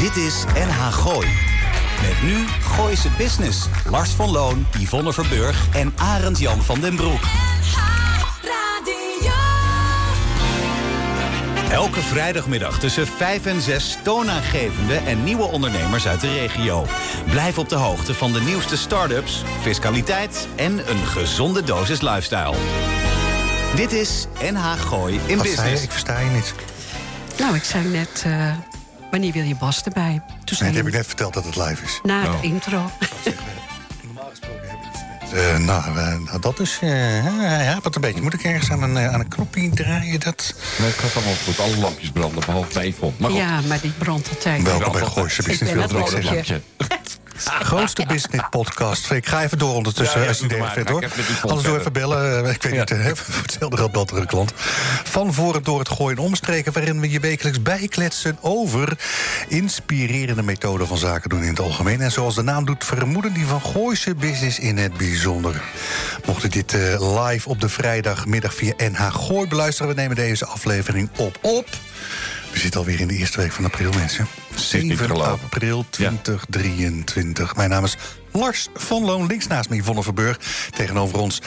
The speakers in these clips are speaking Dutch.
Dit is NH Gooi. Met nu Gooise Business. Lars van Loon, Yvonne Verburg en Arend Jan van den Broek. Elke vrijdagmiddag tussen 5 en 6 toonaangevende en nieuwe ondernemers uit de regio. Blijf op de hoogte van de nieuwste start-ups, fiscaliteit en een gezonde dosis lifestyle. Dit is NH Gooi in Wat zei je? Business. Ik versta je niet. Nou, ik zei net, eh, wanneer wil je Bas erbij? Toen Nee, zei dat heb ik net verteld dat het live is. na Oh. de intro. Normaal gesproken hebben we iets met... Eh, nou, eh, nou, dat is... eh ja, wat een beetje. Moet ik ergens aan een, aan een knopje draaien? Dat... Nee, het gaat allemaal goed. Alle lampjes branden, behalve bij Yvonne. Maar goed, Ja, maar die brandt altijd. Welkom bij Ik Business ben wilde het ik rode zeggen. lampje. Grootste business podcast. Ik ga even door ondertussen, Ja, ja, als je het erg vindt, hoor. Anders doe verder. even bellen. Eh, Ik weet Ja. niet, voor hetzelfde geld belt er een klant. Van voor en door het gooien en omstreken... waarin we je wekelijks bijkletsen over... inspirerende methoden van zaken doen in het algemeen. En zoals de naam doet, vermoeden die van Gooise Business in het bijzonder. Mocht u dit eh, live op de vrijdagmiddag via NH Gooi beluisteren... we nemen deze aflevering op op... We zitten alweer in de eerste week van april, mensen. niet te 7 geloven. april 2023. Mijn naam is Lars van Loon. Links naast me Yvonne Verburg. Tegenover ons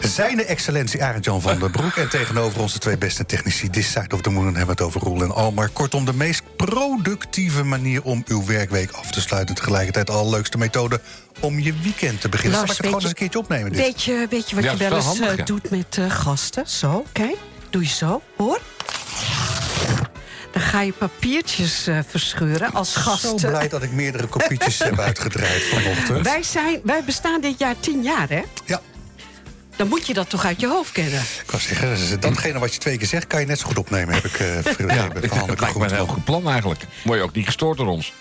zijn excellentie Arend-Jan van der Broek. En tegenover ons de twee beste technici. This side of the moon. Hebben we het over Roel en Almar. Kortom, de meest productieve manier om uw werkweek af te sluiten. Tegelijkertijd de allerleukste methode om je weekend te beginnen. Lars, Zal ik het gewoon eens een keertje opnemen? Dit? Weet je, weet je wat Ja, je wel eens handig, eh, ja. doet met eh, gasten? Zo, kijk. Doe je zo, hoor. Ga je papiertjes eh, verscheuren als gast. Zo blij dat ik meerdere kopietjes heb uitgedraaid vanochtend. Wij, zijn, wij bestaan dit jaar tien jaar, hè? Ja, Dan moet je dat toch uit je hoofd kennen? ik wou zeggen, datgene wat je twee keer zegt... kan je net zo goed opnemen, heb ik uh, ja, vergeleken. dat lijkt me een heel goed plan eigenlijk. Word je ook niet gestoord door ons.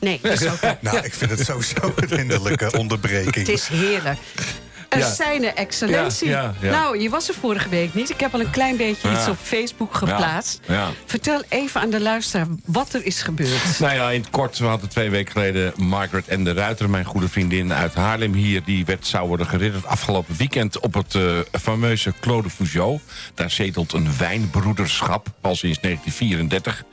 Nee, dat is ook, Nou, ik vind het sowieso een hinderlijke onderbreking. het is heerlijk. Een Ja. zijne excellentie. Nou, je was er vorige week niet. Ik heb al een klein beetje iets op Facebook geplaatst. Vertel even aan de luisteraar wat er is gebeurd. Nou ja, in het kort, we hadden twee weken geleden Margaret en de Ruiter, mijn goede vriendin uit Haarlem hier, die werd, zou worden geridderd afgelopen weekend op het eh, fameuze Clos de Fougeot. Daar zetelt een wijnbroederschap, al sinds 1934.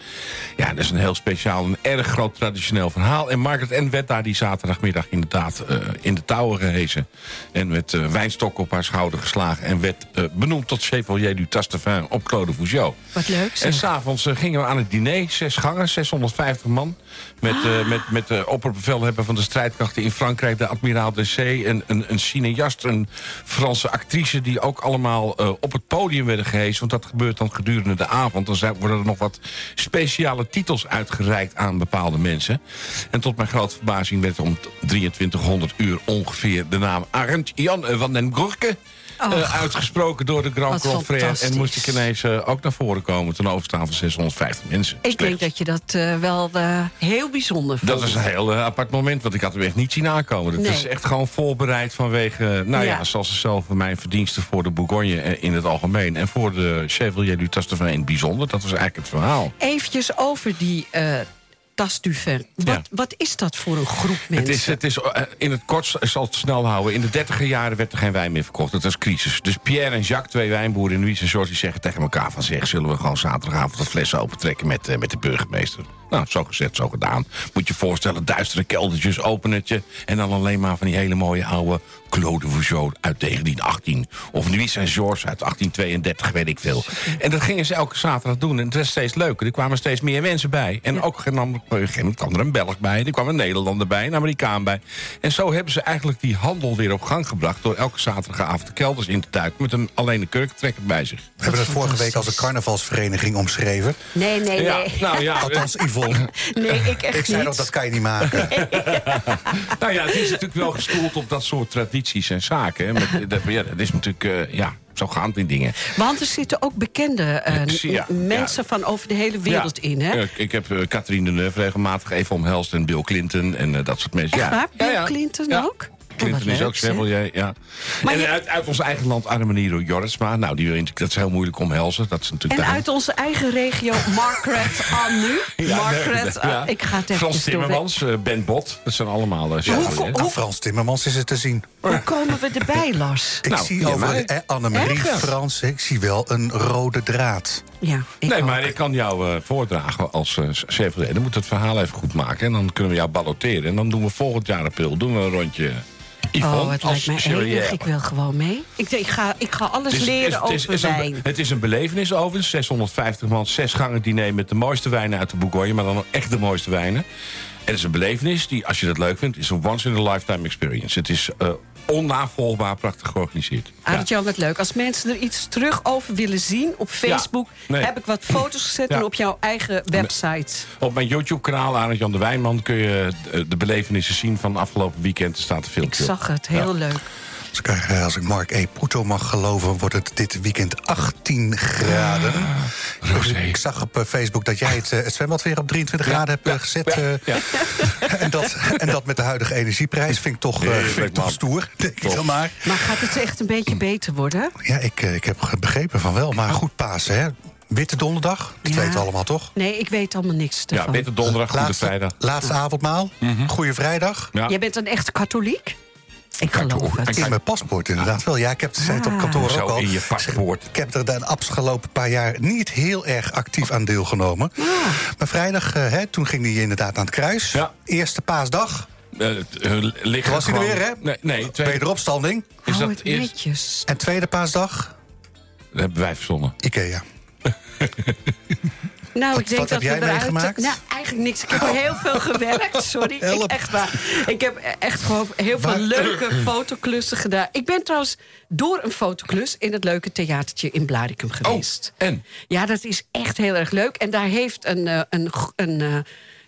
Ja, dat is een heel speciaal, een erg groot traditioneel verhaal. En Margaret en werd daar die zaterdagmiddag inderdaad eh, in de touwen gehezen. En met eh, wijnstok op haar schouder geslagen. En werd eh, benoemd tot Chevalier du Tastevin op Clos de Fougeot. Wat leuk En zeg. s'avonds uh, gingen we aan het diner, zes gangen, 650 man. Met, eh, met, met de opperbevelhebber van de strijdkrachten in Frankrijk, de admiraal de Zee. Een, een, een cineast, een Franse actrice, die ook allemaal op het podium werden gehezen. Want dat gebeurt dan gedurende de avond. Dan zijn, worden er nog wat speciale titels uitgereikt aan bepaalde mensen. En tot mijn grote verbazing werd om 2300 uur ongeveer de naam Arend Jan van den Broeke. eh, uitgesproken door de Grand Wat Grand Frère. En moest ik ineens eh, ook naar voren komen ten overstaan van 650 mensen. Ik denk dat je dat eh, wel eh, heel bijzonder vond. Dat is een heel eh, apart moment, want ik had hem echt niet zien aankomen. Nee. is echt gewoon voorbereid vanwege, eh, nou ja, Ja. zoals ze zelf mijn verdiensten voor de Bourgogne eh, in het algemeen. En voor de Chevalier du Tastevin in het bijzonder. Dat was eigenlijk het verhaal. Eventjes over die Tas du Vin. Wat, Ja. wat is dat voor een groep mensen? Het is, het is eh, in het kort, ik zal het snel houden. In de dertiger jaren werd er geen wijn meer verkocht. Dat was crisis. Dus Pierre en Jacques, twee wijnboeren in en George... die zeggen tegen elkaar van... zeg, zullen we gewoon zaterdagavond dat flessen opentrekken met, eh, met de burgemeester? Nou, zo gezegd, zo gedaan. Moet je je voorstellen, duistere keldertjes, openertje... en dan alleen maar van die hele mooie oude Claude Vougeot uit 1918. Of Louis en George uit 1832, weet ik veel. En dat gingen ze elke zaterdag doen. En het werd steeds leuker. Er kwamen steeds meer mensen bij. En ook nam- op een gegeven moment kwam er een Belg bij. Er kwam een Nederlander bij, een Amerikaan bij. En zo hebben ze eigenlijk die handel weer op gang gebracht... door elke zaterdagavond de kelders in te duiken... met een alleen een kurkentrekker bij zich. We hebben het vorige week als een carnavalsvereniging omschreven. Nee, nee, nee. Ja, nou ja, Althans, Yvonne. Nee, ik echt Ik zei niet. nog, dat kan je niet maken. nou ja, het is natuurlijk wel gestoeld op dat soort tradities en zaken. hè. Met, dat, ja, dat is natuurlijk, eh, ja, zo gaan die dingen. Want er zitten ook bekende eh, Ja, mensen van over de hele wereld Ja. in, hè? Eh, ik heb eh, Catherine Deneuve regelmatig even omhelst en Bill Clinton en eh, dat soort mensen. Echt ja. waar? Bill Ja, ja. Clinton Ja. ook? Oh, Clinton is ook. Chevalier, ja. Maar en je- uit, uit ons eigen land Armeniro Jorisma. Nou, die wil dat is heel moeilijk omhelzen. Dat is natuurlijk En daar- uit onze eigen regio, Margaret Anu. Ja, Margaret, nee, ja. ah, ik ga het even Frans Timmermans, eh, Ben Bot. Dat zijn allemaal uh, hoeveel- Aan Frans Timmermans is het te zien. Hoe komen we erbij, Lars? Ik Nou, zie via over eh, Annemarie Ergens. Frans, ik zie wel een rode draad. Ja, ik nee, ook. maar ik kan jou eh, voordragen als uh. Dan moet het verhaal even goed maken. En dan kunnen we jou balloteren. En dan doen we volgend jaar april doen we een rondje Yvonne oh, het als lijkt mij chevalier. enig. Ik wil gewoon mee. Ik, ga, ik ga alles is- leren is- over het is een- wijn. Het is een belevenis overigens. 650 man, zes gangen diner met de mooiste wijnen uit de Bourgogne. Maar dan echt de mooiste wijnen. En het is een belevenis die, als je dat leuk vindt... is een once-in-a-lifetime experience. Het is eh, onnavolgbaar prachtig georganiseerd. Ja. Arend Jan, wat leuk. Als mensen er iets terug over willen zien op Facebook... nee. heb ik wat foto's gezet Ja. en op jouw eigen website. Op mijn YouTube-kanaal, Arend Jan de Wijnman... kun je de, belevenissen zien van afgelopen weekend. Er staat een Ik filmpje op. zag het, heel leuk. Als ik, als ik Mark E. Puto mag geloven, wordt het dit weekend 18 graden. Ik zag op eh, Facebook dat jij het, eh, het zwembad weer op 23 graden hebt eh, gezet. Ja. en, dat, en dat met de huidige energieprijs vind ik toch, eh, Heerlijk, vind ik toch man. stoer, denk ik Top. dan maar. Maar gaat het echt een beetje beter worden? Ja, ik, ik heb begrepen van wel. Maar goed, Pasen, hè. Witte donderdag, dat Ja. weten we allemaal toch? Nee, ik weet allemaal niks Ja, ervan. witte donderdag, goede laatste, vrijdag. laatste avondmaal, goede vrijdag. Ja. Jij bent een echte katholiek? Ik geloof het. In mijn paspoort inderdaad wel. Ja, ik heb het op kantoor Zo ook al. in je paspoort. Ik heb er de afgelopen paar jaar niet heel erg actief aan deelgenomen. Maar vrijdag, eh, hè, toen ging hij inderdaad aan het kruis. Ja. Eerste paasdag, Eh, liggen Was hij er weer, hè? Nee, nee tweede, wederopstanding. is dat het eerst, netjes. En tweede paasdag, dat hebben wij verzonnen. Ikea. Nou, Wat- ik denk wat dat heb jij eruit... meegemaakt? Nou, eigenlijk niks. Ik heb heel veel gewerkt, sorry. Ik, echt waar. Ik heb echt gewoon heel veel leuke fotoklussen gedaan. Ik ben trouwens door een fotoklus in het leuke theatertje in Blaricum geweest. Oh, en? Ja, dat is echt heel erg leuk. En daar heeft een, eh, een, g- een, eh,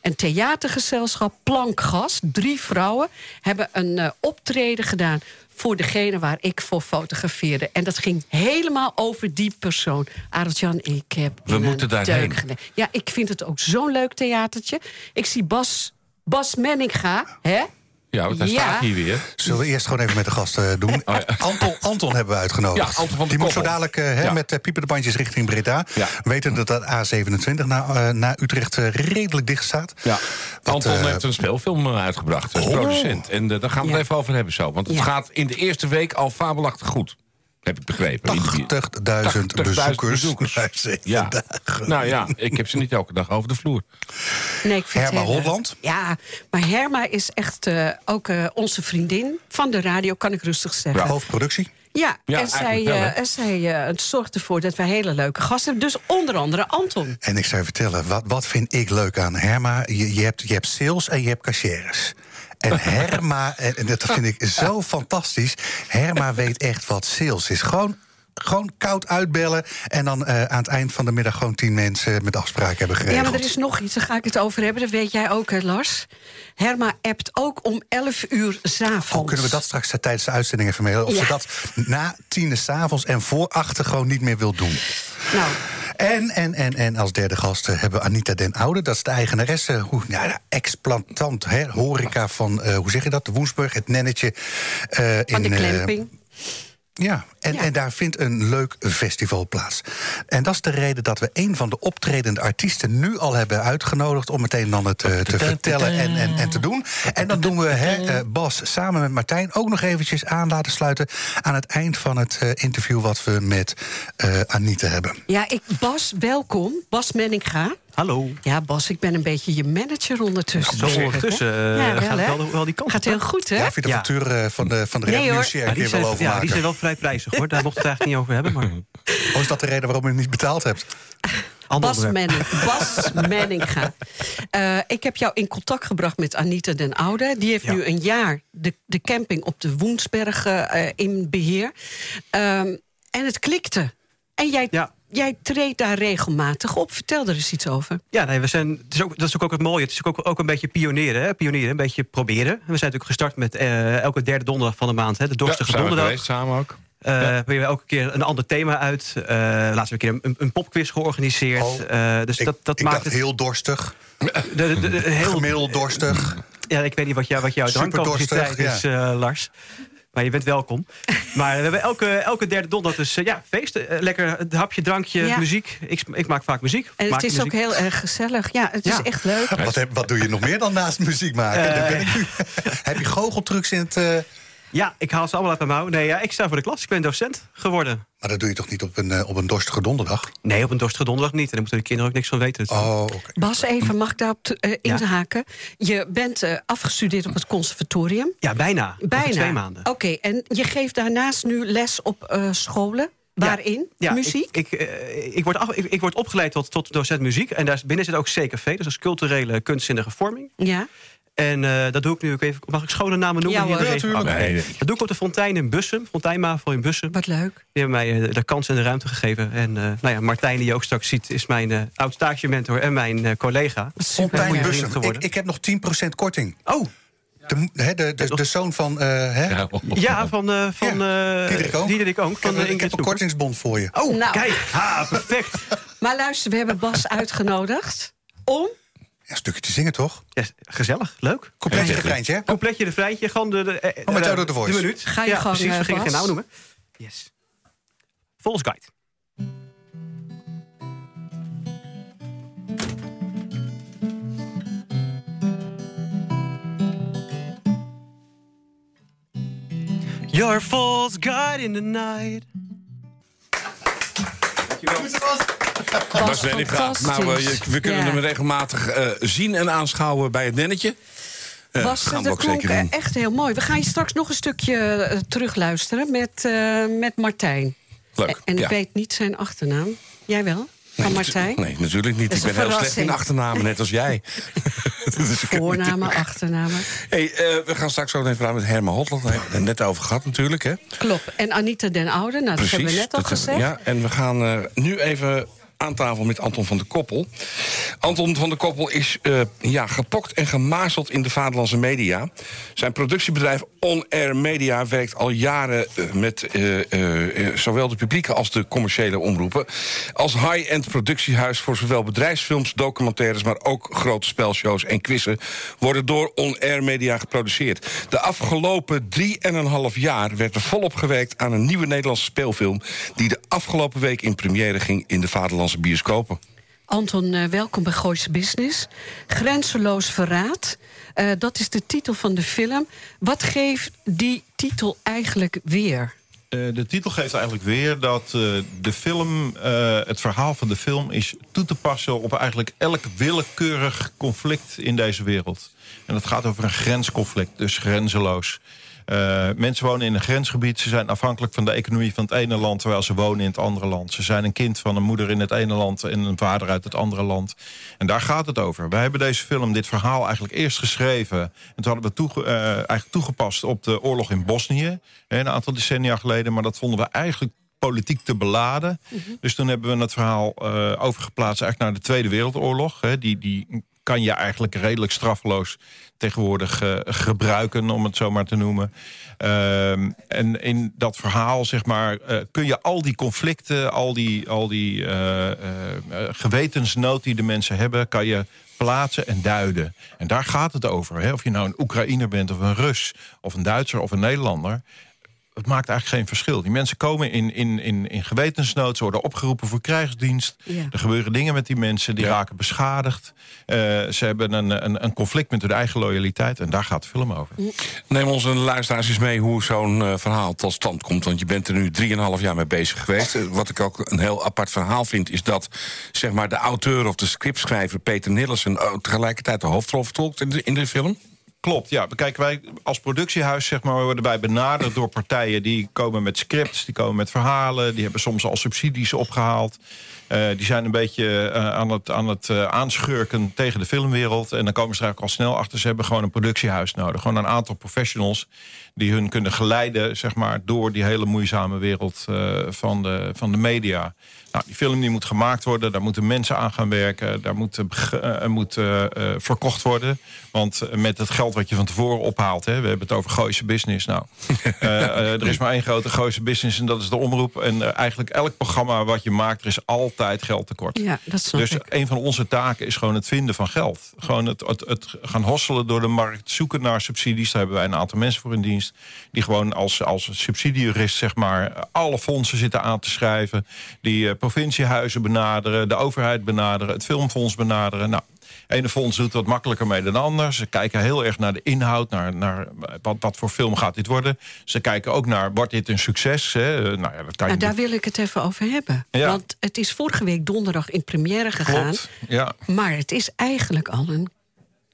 een theatergezelschap, Plankgas, drie vrouwen... hebben een eh, optreden gedaan voor degene waar ik voor fotografeerde. En dat ging helemaal over die persoon. Arend-Jan, ik heb We moeten een daarheen. Ja, ik vind het ook zo'n leuk theatertje. Ik zie Bas, Bas Menninga, hè? Ja, want hij Ja. staat hier weer. Zullen we eerst gewoon even met de gasten doen? Anton, Anton hebben we uitgenodigd. Ja, Anton van de Die moet zo dadelijk eh, met uh, piepende bandjes richting Breda. Weten dat dat A27 naar, eh, naar Utrecht eh, redelijk dicht staat. Ja. Wat, Anton eh, heeft een speelfilm eh, uitgebracht als Oh. producent. En eh, daar gaan we het Ja. even over hebben zo. Want het Ja. gaat in de eerste week al fabelachtig goed. Heb ik begrepen. In die- 80.000 80.000 bezoekers. Ja. dagen. Nou ja, ik heb ze niet elke dag over de vloer. Nee, ik vind Herma leuk. Holland? Ja, maar Herma is echt eh, ook eh, onze vriendin van de radio, kan ik rustig zeggen. Ja. Hoofdproductie. Ja, Ja, en zij, wel, eh, en zij eh, zorgt ervoor dat wij hele leuke gasten hebben. Dus onder andere Anton. En ik zou je vertellen, wat, wat vind ik leuk aan Herma? Je, je, hebt, je hebt sales en je hebt cashiers. En Herma, en, dat vind ik zo fantastisch. Herma weet echt wat sales is. Gewoon, gewoon koud uitbellen. En dan eh, aan het eind van de middag gewoon tien mensen met afspraken hebben Ja, geregeld. maar er is nog iets, daar ga ik het over hebben. Dat weet jij ook, hè, Lars. Herma appt ook om 11 uur s'avonds. Oh, kunnen we dat straks eh, tijdens de uitzending even? Of Ja. ze dat na tien s'avonds en voor achter gewoon niet meer wil doen. Nou, En, en, en, en als derde gast eh, hebben we Anita den Oude. Dat is de eigenaresse, hoe, ja, de explantant, hè, horeca van, eh, hoe zeg je dat, de Woensburg, het nennetje. eh, van de in, eh, clamping. ja, en, Ja. en daar vindt een leuk festival plaats. En dat is de reden dat we een van de optredende artiesten nu al hebben uitgenodigd om meteen dan het eh, te vertellen en, en, en te doen. En dan doen we hè, eh, Bas samen met Martijn ook nog eventjes aan laten sluiten aan het eind van het eh, interview wat we met eh, Anita hebben. Ja, ik, Bas, welkom. Bas Menninga. Hallo. Ja, Bas, ik ben een beetje je manager ondertussen. Zo ondertussen Ja, wel, gaat wel, wel die kant Gaat op, heel goed, hè? Ja, vind je de Ja. factuur van de, van de Nee, Ja, die, ja, zijn wel vrij prijzig hoor. Daar mocht het eigenlijk niet over hebben. Maar Of is dat de reden waarom je het niet betaald hebt? ander Bas. Menning, Bas Menninga. Eh, ik heb jou in contact gebracht met Anita den Oude. Die heeft Ja. nu een jaar de, de camping op de Woensberg eh, in beheer. Ehm, en het klikte. En jij, Ja. jij treedt daar regelmatig op. Vertel er eens iets over. Ja, nee, we zijn, het is ook, dat is ook het mooie. Het is ook, ook een beetje pionieren. Hè? Pionieren, een beetje proberen. We zijn natuurlijk gestart met eh, elke derde donderdag van de maand. Hè? De dorstige we donderdag. geweest samen ook. Eh, Waarbij we elke keer een ander thema uit. Eh laatst een keer een, een popquiz georganiseerd. Oh, Eh, dus ik dat, dat ik maakt dacht het heel dorstig, de, de, de- de- heel gemiddeld dorstig. Ja, ik weet niet wat, jou, wat jouw drankcapaciteit dorstig, is, eh, Lars. Maar je bent welkom. Maar we hebben elke, elke derde donderdag dus ja, feesten. Lekker een hapje, drankje, Ja. muziek. Ik, ik maak vaak muziek. En het is muziek. ook heel erg gezellig. Ja, het is Ja. echt leuk. Wat, heb, wat doe je nog meer dan naast muziek maken? Ben ik nu- heb je goocheltrucs in het... eh, Ja, ik haal ze allemaal uit mijn mouw. Nee, ja, ik sta voor de klas. Ik ben docent geworden. Maar dat doe je toch niet op een, eh, op een dorstige donderdag? Nee, op een dorstige donderdag niet. En daar moeten de kinderen ook niks van weten. natuurlijk. Oh, oké. Bas, even, mag ik daarop te- eh, Ja. inhaken? Je bent eh, afgestudeerd op het conservatorium. Ja, bijna. Over Bijna. twee maanden. Oké, en je geeft daarnaast nu les op eh, scholen. Waarin? Ja, Muziek? Ik, ik, ik, word af- ik, ik word opgeleid tot, tot docent muziek. En daar binnen zit ook CKV, dus dat is culturele kunstzinnige vorming. ja. En eh, dat doe ik nu ook even. Mag ik schone namen noemen? Ja, hier in de hoor. regio? Ja, tuurlijk. Oké. Nee, nee. Dat doe ik op de Fontein in Bussum. Fonteinmavel in Bussum. Wat leuk. Die hebben mij eh, de kans en de ruimte gegeven. En eh, nou ja, Martijn, die je ook straks ziet, is mijn eh oud stagementor en mijn eh, collega. Fontijn Bussum. geworden. Ik, ik heb nog 10% korting. Oh, De, hè, de, de, de zoon van... eh, hè? Ja, ja, van, eh van eh Diederik Oonk. Oonk, Ik heb, van ik heb een Zoeker. kortingsbon voor je. Oh, Nou. kijk. Ha, perfect. Maar luister, we hebben Bas uitgenodigd om... Ja, een stukje te zingen, toch? Ja, gezellig, leuk. Completje Ja, refreintje, hè? Completje de vrijtje, gewoon de, de, eh, Oh, met eh, Auto The Voice. de minuut. Ga je ja, gang, precies, eh, we gingen geen naam noemen. Yes. Volgens Guide. Your false guide in the night. Bas, Bas Wenninga. fantastisch. Nou, eh, we kunnen Ja. hem regelmatig eh, zien en aanschouwen bij het nennetje. Eh, gaan we dat ook klonk zeker doen. echt heel mooi. We gaan je straks nog een stukje terugluisteren met, eh, met Martijn. Leuk, En ja. ik weet niet zijn achternaam. Jij wel? Van Nee, Martijn? Nee, natuurlijk niet. Ik ben heel slecht in achternamen, net als jij. Dus ik- Voornamen, achternamen. Hey, eh, we gaan straks ook even praten met Herman Hotland. Daar hebben we het net over gehad natuurlijk. Hè? Klopt. En Anita den Oude, nou, dat hebben we net al gezegd. Ja, en we gaan eh, nu even aan tafel met Anton van der Koppel. Anton van der Koppel is eh, ja, gepokt en gemazeld in de vaderlandse media. Zijn productiebedrijf On Air Media werkt al jaren eh, met eh, zowel de publieke als de commerciële omroepen. Als high-end productiehuis voor zowel bedrijfsfilms, documentaires, maar ook grote spelshows en quizzen worden door On Air Media geproduceerd. De afgelopen drieënhalf jaar werd er volop gewerkt aan een nieuwe Nederlandse speelfilm die de afgelopen week in première ging in de vaderlandse bioscopen. Anton, eh, welkom bij Gooise Business. Grenzeloos verraad, eh, dat is de titel van de film. Wat geeft die titel eigenlijk weer? Eh, de titel geeft eigenlijk weer dat eh, de film, eh, het verhaal van de film is toe te passen op eigenlijk elk willekeurig conflict in deze wereld. En dat gaat over een grensconflict, dus grenzeloos. Eh, mensen wonen in een grensgebied. Ze zijn afhankelijk van de economie van het ene land... terwijl ze wonen in het andere land. Ze zijn een kind van een moeder in het ene land... en een vader uit het andere land. En daar gaat het over. Wij hebben deze film, dit verhaal eigenlijk eerst geschreven... en toen hadden we toege- eh, eigenlijk toegepast op de oorlog in Bosnië... een aantal decennia geleden. Maar dat vonden we eigenlijk politiek te beladen. Dus toen hebben we het verhaal eh, overgeplaatst eigenlijk naar de Tweede Wereldoorlog. Hè. Die, die kan je eigenlijk redelijk straffeloos tegenwoordig eh, gebruiken, om het zo maar te noemen. Ehm, en in dat verhaal, zeg maar, eh, kun je al die conflicten, al die, al die eh, gewetensnood die de mensen hebben, kan je plaatsen en duiden. En daar gaat het over. Hè? Of je nou een Oekraïner bent of een Rus, of een Duitser of een Nederlander het maakt eigenlijk geen verschil. Die mensen komen in, in, in, in gewetensnood, ze worden opgeroepen voor krijgsdienst. Ja. Er gebeuren dingen met die mensen, die Ja. raken beschadigd. Eh, ze hebben een, een, een conflict met hun eigen loyaliteit en daar gaat de film over. Neem onze luisteraars eens mee hoe zo'n eh, verhaal tot stand komt. Want je bent er nu 3,5 jaar mee bezig geweest. Eh, wat ik ook een heel apart verhaal vind... is dat zeg maar, de auteur of de scriptschrijver Peter Nillissen... tegelijkertijd de hoofdrol vertolkt in de, in de film. Klopt, ja. Kijk, wij als productiehuis zeg maar, worden wij benaderd door partijen... die komen met scripts, die komen met verhalen... die hebben soms al subsidies opgehaald. Eh, die zijn een beetje eh, aan het, aan het eh, aanschurken tegen de filmwereld. En dan komen ze er eigenlijk al snel achter... ze hebben gewoon een productiehuis nodig. Gewoon een aantal professionals die hun kunnen geleiden... zeg maar, door die hele moeizame wereld van, de, van de media. Nou, die film die moet gemaakt worden, daar moeten mensen aan gaan werken... daar moet, eh, moet eh, verkocht worden. Want met het geld wat je van tevoren ophaalt... Hè, we hebben het over Gooise business. Nou, er is maar één grote Gooise business en dat is de omroep. En eigenlijk elk programma wat je maakt, er is altijd geld tekort. Ja, dat snap Dus ik. een van onze taken is gewoon het vinden van geld. Gewoon het, het, het gaan hosselen door de markt, zoeken naar subsidies. Daar hebben wij een aantal mensen voor in dienst. Die gewoon als, als subsidiejurist zeg maar, alle fondsen zitten aan te schrijven. Die eh, provinciehuizen benaderen, de overheid benaderen, het filmfonds benaderen. Nou, ene fonds doet wat makkelijker mee dan anders. Ze kijken heel erg naar de inhoud, naar, naar wat, wat voor film gaat dit worden. Ze kijken ook naar, wordt dit een succes? Hè? Nou ja, dat kan Nou, daar wil ik het even over hebben. Ja. Want het is vorige week donderdag in première gegaan. Klopt, ja. Maar het is eigenlijk al een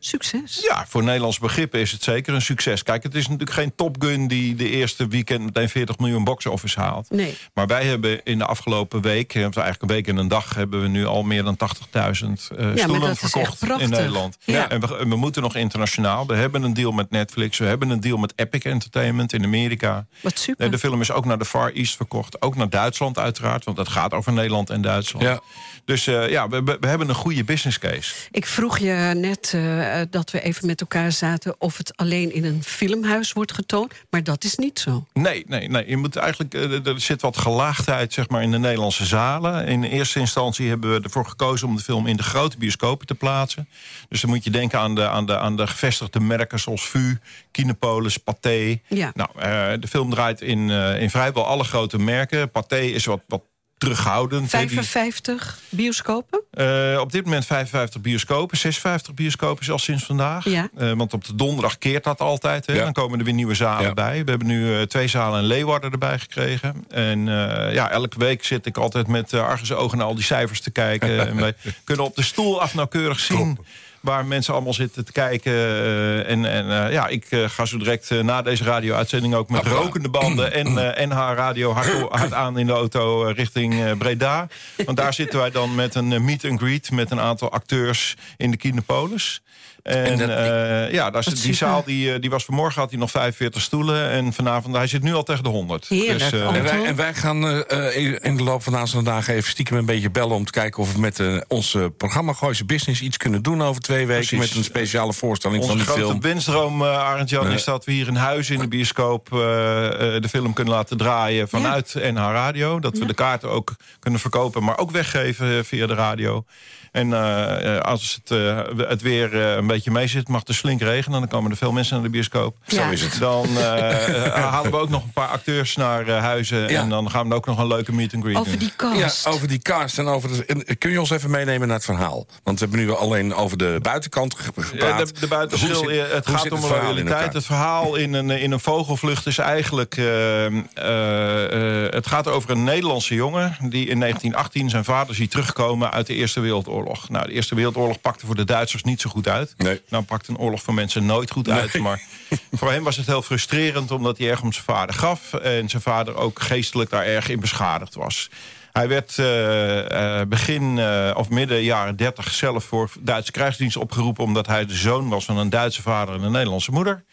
succes. Ja, voor Nederlands begrippen is het zeker een succes. Kijk, het is natuurlijk geen Top Gun die de eerste weekend meteen 40 miljoen box-office haalt. Nee. Maar wij hebben in de afgelopen week, eh, of eigenlijk een week en een dag, hebben we nu al meer dan 80.000 eh maar stoelen dat verkocht in Nederland. Ja. En we, en we moeten nog internationaal. We hebben een deal met Netflix, we hebben een deal met Epic Entertainment in Amerika. Wat super. Nee, de film is ook naar de Far East verkocht. Ook naar Duitsland uiteraard, want het gaat over Nederland en Duitsland. Ja. Dus eh, ja, we, we we hebben een goede business case. Ik vroeg je net eh, dat we even met elkaar zaten... of het alleen in een filmhuis wordt getoond. Maar dat is niet zo. Nee, nee, nee. Je moet eigenlijk, eh, er zit wat gelaagdheid zeg maar, in de Nederlandse zalen. In eerste instantie hebben we ervoor gekozen om de film in de grote bioscopen te plaatsen. Dus dan moet je denken aan de, aan de, aan de gevestigde merken zoals VU, Kinepolis, Pathé. Ja. Nou, eh, de film draait in, in vrijwel alle grote merken. Pathé is wat, wat terughoudend. hè. Die- 55 bioscopen? eh, op dit moment 55 bioscopen, 56 bioscopen zelfs sinds vandaag. Ja. Eh, want op de donderdag keert dat altijd. Hè? Ja. Dan komen er weer nieuwe zalen Ja. bij. We hebben nu eh, twee zalen in Leeuwarden erbij gekregen. En eh, ja, elke week zit ik altijd met uh, argusogen naar al die cijfers te kijken. en wij kunnen op de stoel af nauwkeurig zien... waar mensen allemaal zitten te kijken. eh, en en eh, ja, ik eh, ga zo direct na deze radio-uitzending... ook met rokende banden en eh, NH Radio hard, hard aan in de auto richting Breda. Want daar zitten wij dan met een meet and greet... met een aantal acteurs in de Kinepolis. En, En dat- eh, ja, daar zit, die zaal die, eh, die was vanmorgen had hij nog 45 stoelen. En vanavond, hij zit nu al tegen de 100. Heerlijk, eh, Anton. En wij, en wij gaan eh, eh, in- de loop van de aanstaande dagen even stiekem een beetje bellen... om te kijken of we met eh, ons eh, programma Gooise Business iets kunnen doen over twee weken... Precies. met een speciale voorstelling Onze van die grote film. wensdroom, uh, Arend Jan, is dat we hier in huis in de bioscoop eh, eh, de film kunnen laten draaien vanuit NH Radio. Dat we Ja. de kaarten ook kunnen verkopen, maar ook weggeven eh, via de radio. En eh, eh, als het, eh, het weer eh, een beetje mee zit, mag het dus flink regenen. Dan komen er veel mensen naar de bioscoop. Ja. Zo is het. Dan halen we ook nog een paar acteurs naar huizen. Ja. En dan gaan we ook nog een leuke meet and greet Over doen. die cast. Ja, over die cast en over de, en kun je ons even meenemen naar het verhaal? Want we hebben nu alleen over de buitenkant gepraat. de, de buitenschil, zit- het hoe gaat zit om loyaliteit. elkaar? Het verhaal in een, in een vogelvlucht is eigenlijk... het gaat over een Nederlandse jongen... die in 1918 zijn vader ziet terugkomen uit de Eerste Wereldoorlog. Nou, de Eerste Wereldoorlog pakte voor de Duitsers niet zo goed uit. Nee. Nou pakt een oorlog voor mensen nooit goed uit. Maar voor hem was het heel frustrerend... omdat hij erg om zijn vader gaf... en zijn vader ook geestelijk daar erg in beschadigd was. Hij werd eh, eh, begin eh, of midden jaren 30 zelf voor Duitse krijgsdienst opgeroepen... omdat hij de zoon was van een Duitse vader en een Nederlandse moeder.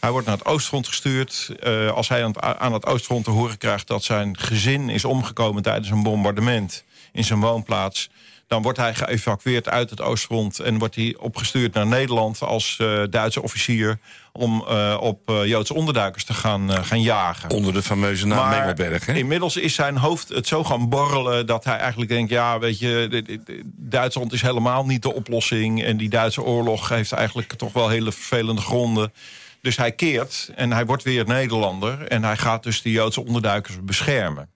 Hij wordt naar het Oostfront gestuurd. Als hij aan het, aan het Oostfront te horen krijgt dat zijn gezin is omgekomen... tijdens een bombardement in zijn woonplaats... dan wordt hij geëvacueerd uit het Oostfront... en wordt hij opgestuurd naar Nederland als eh, Duitse officier... om eh, op eh, Joodse onderduikers te gaan, gaan jagen. Onder de fameuze naam Maar Mengelberg. Hè? Inmiddels is zijn hoofd het zo gaan borrelen dat hij eigenlijk denkt: ja, weet je, Duitsland is helemaal niet de oplossing. En die Duitse oorlog heeft eigenlijk toch wel hele vervelende gronden. Dus hij keert en hij wordt weer Nederlander. En hij gaat dus de Joodse onderduikers beschermen.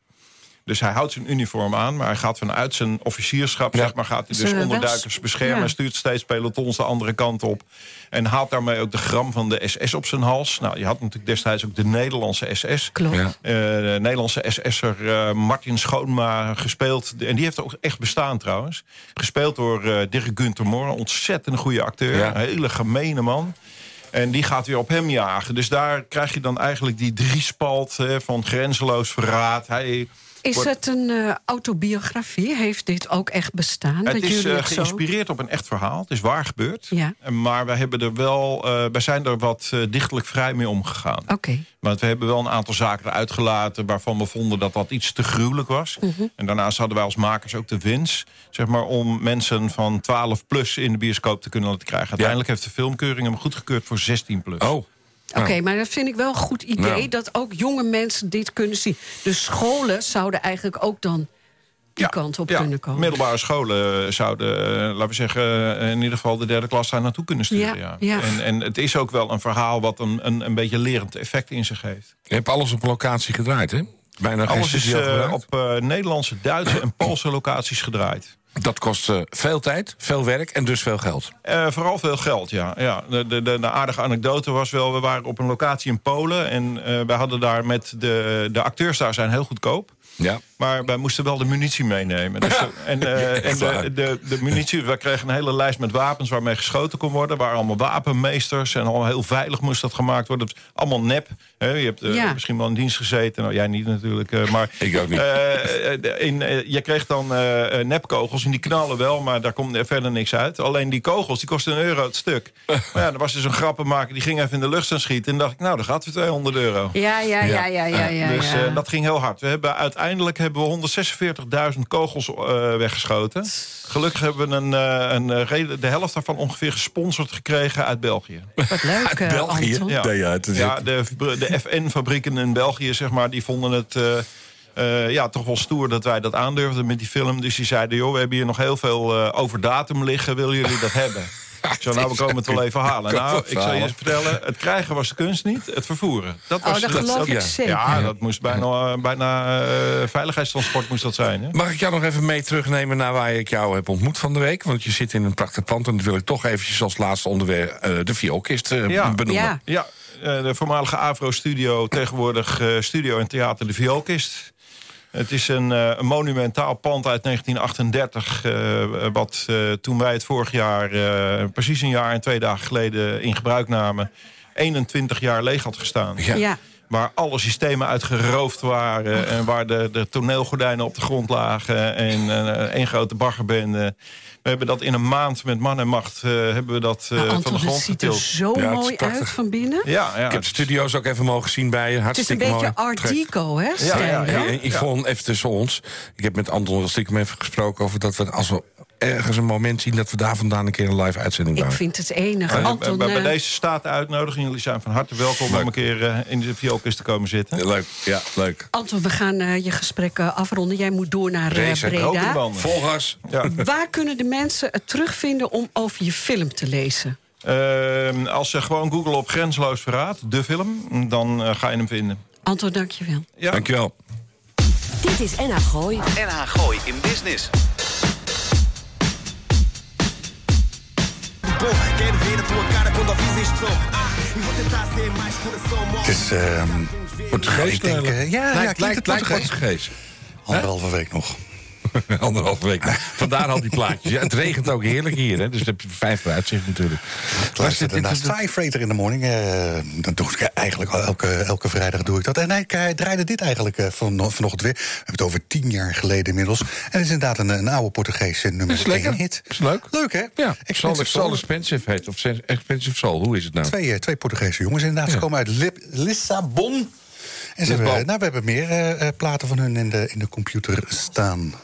Dus hij houdt zijn uniform aan, maar hij gaat vanuit zijn officierschap, Ja. zeg maar, gaat hij dus onderduikers beschermen. ja. Hij stuurt steeds pelotons de andere kant op. En haalt daarmee ook de gram van de SS op zijn hals. Nou, je had natuurlijk destijds ook de Nederlandse SS. Klopt. Ja. Eh, de Nederlandse SS'er eh, Martin Schoonma gespeeld. En die heeft ook echt bestaan trouwens. Gespeeld door eh Dirk Gunther Moore. Een ontzettend goede acteur. Ja. Een hele gemene man. En die gaat weer op hem jagen. Dus daar krijg je dan eigenlijk die driespalt hè, van grenzeloos verraad. Hij, Is wordt- het een eh, autobiografie? Heeft dit ook echt bestaan? het dat is jullie eh, zo... geïnspireerd op een echt verhaal. Het is waar gebeurd. Ja. Maar wij, hebben er wel, eh, wij zijn er wat eh, dichtelijk vrij mee omgegaan. Oké. Want we hebben wel een aantal zaken eruit gelaten... waarvan we vonden dat dat iets te gruwelijk was. Mhm. En daarnaast hadden wij als makers ook de wens... Zeg maar, om mensen van 12 plus in de bioscoop te kunnen laten krijgen. Uiteindelijk heeft de filmkeuring hem goedgekeurd voor 16 plus. Oh, Oké, maar dat vind ik wel een goed idee... Dat ook jonge mensen dit kunnen zien. Dus scholen zouden eigenlijk ook dan die kant op ja, kunnen komen. Middelbare scholen zouden, eh, laten we zeggen... eh, in ieder geval de derde klas daar naartoe kunnen sturen. Ja, Ja, ja. En, en het is ook wel een verhaal wat een, een, een beetje lerend effect in zich heeft. je hebt alles op locatie gedraaid, hè? Bijna geen Alles is eh, op eh, Nederlandse, Duitse en Poolse locaties gedraaid. Dat kost eh, veel tijd, veel werk en dus veel geld. Eh, vooral veel geld, ja. ja de, de, de, aardige anekdote was wel... we waren op een locatie in Polen... en eh we hadden daar met de, de acteurs daar zijn heel goedkoop. Ja. Maar wij moesten wel de munitie meenemen. Dus, en eh, en waar. de, de, de munitie, we kregen een hele lijst met wapens waarmee geschoten kon worden. waren allemaal wapenmeesters en al heel veilig moest dat gemaakt worden. Allemaal nep. Hè, je hebt eh, Ja. misschien wel in dienst gezeten. Nou, jij niet natuurlijk. eh, maar, Ik ook niet. in, je kreeg dan nepkogels en die knallen wel, maar daar komt er verder niks uit. Alleen die kogels, die kosten een euro het stuk. maar ja, er was dus een grappenmaker die ging even in de lucht staan schieten. En dacht ik, nou, daar gaat weer 200 euro. Ja, ja, ja, ja, ja. ja, Dus ja. dat ging heel hard. We hebben, uiteindelijk hebben we 146.000 kogels eh, weggeschoten. Gelukkig hebben we een, eh, een, eh, reden- de helft daarvan ongeveer gesponsord gekregen uit België. Wat leuk, eh, België? Anton. Ja, het is- ja de, de FN-fabrieken in België, zeg maar, die vonden het... eh, eh, ja, toch wel stoer dat wij dat aandurfden met die film. Dus die zeiden, joh, we hebben hier nog heel veel over datum liggen. Willen jullie dat hebben? Ik zou nou, we komen het wel even halen. Nou, ik zal je eens vertellen. Het krijgen was de kunst niet, het vervoeren. Dat was Oh, dat geloof ik ja. zeker. ja, dat moest bijna, eh, bijna eh, veiligheidstransport moest dat zijn. Hè? Mag ik jou nog even mee terugnemen naar waar ik jou heb ontmoet van de week? Want je zit in een prachtig pand en dat wil ik toch eventjes als laatste onderwerp eh, de vioolkist eh, Ja. benoemen. Ja. Ja, eh, de voormalige Avro-studio, tegenwoordig eh, studio en theater De Vioolkist. Het is een, eh, een monumentaal pand uit 1938... eh, wat eh, toen wij het vorig jaar, eh, precies een jaar en twee dagen geleden... in gebruik namen, 21 jaar leeg had gestaan. Ja. Ja. Waar alle systemen uitgeroofd waren. En waar de, de toneelgordijnen op de grond lagen. En eh, één grote baggerbende. We hebben dat in een maand met man en macht... eh, hebben we dat eh, Maar van Anton, de het grond ziet er getild. zo Ja, het mooi uit van binnen. Ja, ja. Ik heb de studio's ook even mogen zien bij je. Het is een Hartstikke beetje art deco, hè? Ja, ja, ja. Yvonne, even tussen ons. Ik heb met Anton wel stiekem even gesproken over dat we... als we ergens een moment zien... dat we daar vandaan een keer een live uitzending Ik maken. vind het enig. Anton, bij, bij eh, deze staat de uitnodiging. Jullie zijn van harte welkom om een keer eh, in de vioolkist te komen zitten. Leuk, ja, leuk. Anton, we gaan eh, je gesprek afronden. Jij moet door naar eh, Breda. Volgas. Ja. Waar kunnen de mensen het terugvinden om over je film te lezen? Ehm, als ze gewoon googlen op Grensloos Verraad, de film, dan ga je hem vinden. Anton, dankjewel. Ja. Dankjewel. Dit is NH Gooi. NH Gooi in Business. Het is... ehm Portugees? Ik denk, eh, ja, ja, lijkt, het lijkt, lijkt? Portugees. anderhalve week nog. Anderhalve week. Vandaar al die plaatjes. Ja, het regent ook heerlijk hier, hè? dus dan heb je vijf vooruitzicht natuurlijk. Naar Sci Freighter in de morning. eh, dat doe ik eigenlijk al elke, elke vrijdag doe ik dat. En hij, hij draaide dit eigenlijk eh, van, vanochtend weer. We hebben het over tien jaar geleden inmiddels. En het is inderdaad een, een oude Portugese nummer Is lekker. één hit. Is leuk. Leuk, hè? Ja, Expensive Soul Soul. Expensive heet. Of Expensive Soul, hoe is het nou? Twee, eh, twee Portugese jongens inderdaad. Ze Ja. komen uit Lissabon. En ze hebben, nou, we hebben meer eh, eh, platen van hun in de, in de computer staan.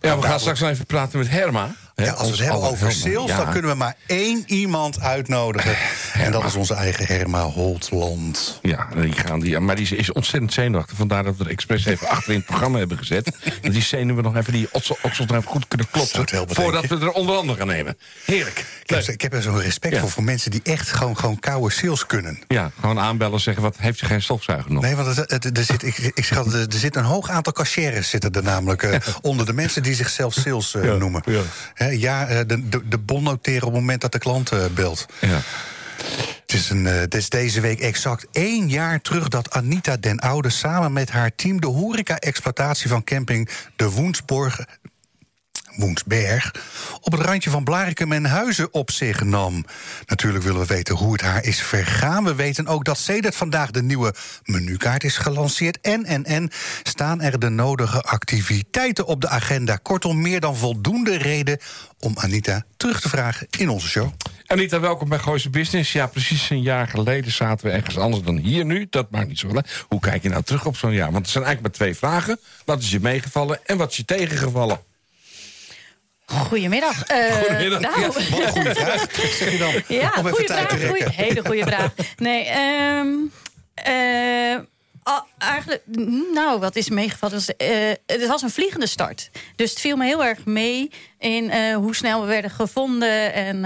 Ja, we gaan straks even praten met Herma. Ja, als we het hebben over sales, Ja. dan kunnen we maar één iemand uitnodigen. En dat is onze eigen Herma Holtland. Ja, die gaan die, maar die is ontzettend zenuwachtig. Vandaar dat we er expres even achter in het programma hebben gezet. Dat die zenuwen nog even die oksel, oksels nog even goed kunnen kloppen. Voordat we er onder andere gaan nemen. Heerlijk. Ik heb, ik heb er zo'n respect Ja. voor, voor mensen die echt gewoon, gewoon koude sales kunnen. Ja, gewoon aanbellen zeggen, wat heeft ze geen stofzuiger nog? Nee, want het, het- er, zit, ik, ik er zit een hoog aantal cashiers zitten er namelijk eh, onder de mensen die zichzelf sales eh, Ja, noemen. ja. Ja, eh, de, de, de bon noteren op het moment dat de klant eh, belt. Ja. Het is, een, eh, het is deze week exact één jaar terug dat Anita den Oude samen met haar team de horeca-exploitatie van camping De Woensborg. Woensberg op het randje van Blarikum en Huizen op zich nam. Natuurlijk willen we weten hoe het haar is vergaan. We weten ook dat sedert vandaag de nieuwe menukaart is gelanceerd. En, en, en staan er de nodige activiteiten op de agenda. Kortom, meer dan voldoende reden om Anita terug te vragen in onze show. Anita, welkom bij Gooise Business. Ja, precies een jaar geleden zaten we ergens anders dan hier nu. Dat maakt niet zo uit. Hoe kijk je nou terug op zo'n jaar? Want er zijn eigenlijk maar twee vragen. Wat is je meegevallen en wat is je tegengevallen? Goedemiddag. Eh, Goedemiddag, nou, ja. Wat een goede vraag, zeg je dan. ja, om even goede tijd vraag. te rekken. Goeie, hele goede vraag. Nee, ehm, eh, Ah, eigenlijk, nou, wat is meegevallen? Dus, eh, het was een vliegende start. Dus het viel me heel erg mee in eh, hoe snel we werden gevonden. En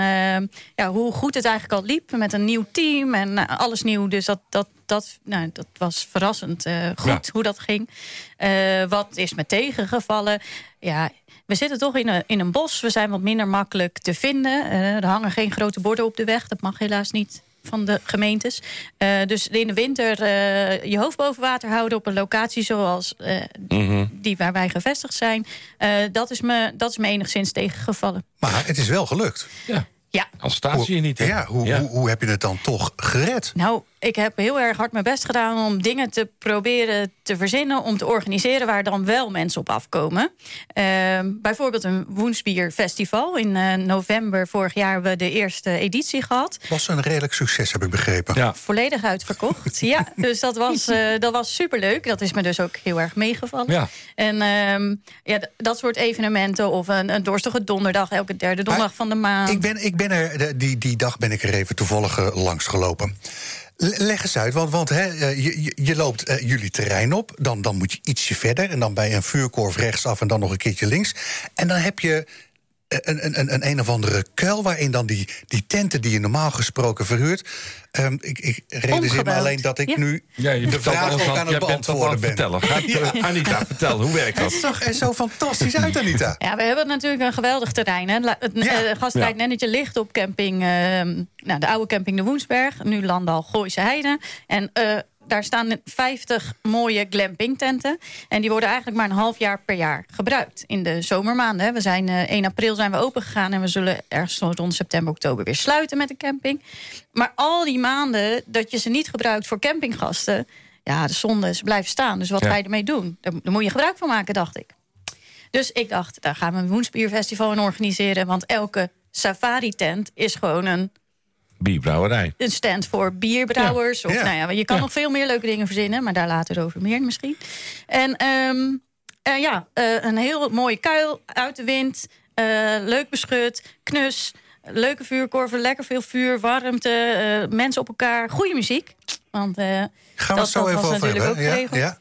ja, hoe goed het eigenlijk al liep met een nieuw team en alles nieuw. Dus dat, dat, dat, nou, dat was verrassend eh, goed Ja. hoe dat ging. Eh, wat is me tegengevallen? Ja, we zitten toch in een, in een bos. We zijn wat minder makkelijk te vinden. Eh, er hangen geen grote borden op de weg. Dat mag helaas niet van de gemeentes. Eh, dus in de winter eh, je hoofd boven water houden op een locatie zoals eh, Mhm. die waar wij gevestigd zijn. eh, dat, is me, dat is me enigszins tegengevallen. Maar het is wel gelukt. Ja. Ja, Als staat je niet. hè? Ja, hoe, Hoe, hoe heb je het dan toch gered? nou, ik heb heel erg hard mijn best gedaan om dingen te proberen te verzinnen, om te organiseren waar dan wel mensen op afkomen. Ehm, bijvoorbeeld een Woensbierfestival. In eh, november vorig jaar hebben we de eerste editie gehad. Was een redelijk succes, heb ik begrepen. Ja. Volledig uitverkocht. ja, dus dat was, eh dat was superleuk. Dat is me dus ook heel erg meegevallen. Ja. En ehm, ja, dat soort evenementen. Of een, een dorstige donderdag, elke derde donderdag van de maand. Ik ben, ik ben er, die, die dag ben ik er even toevallig eh, langs gelopen. Leg eens uit, want, want hè, eh, je, je- loopt eh, jullie terrein op, dan, dan moet je ietsje verder... en dan bij een vuurkorf rechtsaf en dan nog een keertje links. En dan heb je een, een, een, een, een of andere kuil... waarin dan die, die tenten die je normaal gesproken verhuurt... Ehm, ik, ik realiseer me alleen dat ik Ja. nu Ja, je de vraag ook aan- het beantwoorden ben. vertellen. Eh, Anita, vertel, hoe werkt Het dat? zag er zo fantastisch uit, Anita. Ja, we hebben natuurlijk een geweldig terrein. Hè. Het Ja. eh, gastrijd Nennetje ligt op camping, ehm, nou, de oude camping de Woensberg. Nu Landal Gooise Heide. En eh, daar staan 50 mooie glampingtenten. En die worden eigenlijk maar een half jaar per jaar gebruikt. In de zomermaanden. Hè. We zijn eh 1 april zijn we open gegaan. En we zullen ergens rond september, oktober weer sluiten met de camping. Maar al die maanden dat je ze niet gebruikt voor campinggasten... Ja, de zonde is blijven staan. Dus wat Ja. ga je ermee doen? Daar, daar moet je gebruik van maken, dacht ik. Dus ik dacht, daar gaan we een Woensbierfestival in organiseren. Want elke safari-tent is gewoon een, Bierbrouwerij. een stand voor bierbrouwers. Ja. Of, Ja. Nou ja, je kan Ja. nog veel meer leuke dingen verzinnen. Maar daar later over meer misschien. En ehm, eh, ja, eh, een heel mooie kuil uit de wind. eh, leuk beschut, knus. Leuke vuurkorven, lekker veel vuur, warmte, mensen op elkaar. Goede muziek. Want Gaan we dat, het zo dat even was over natuurlijk hebben? ook Ja, geregeld. ja.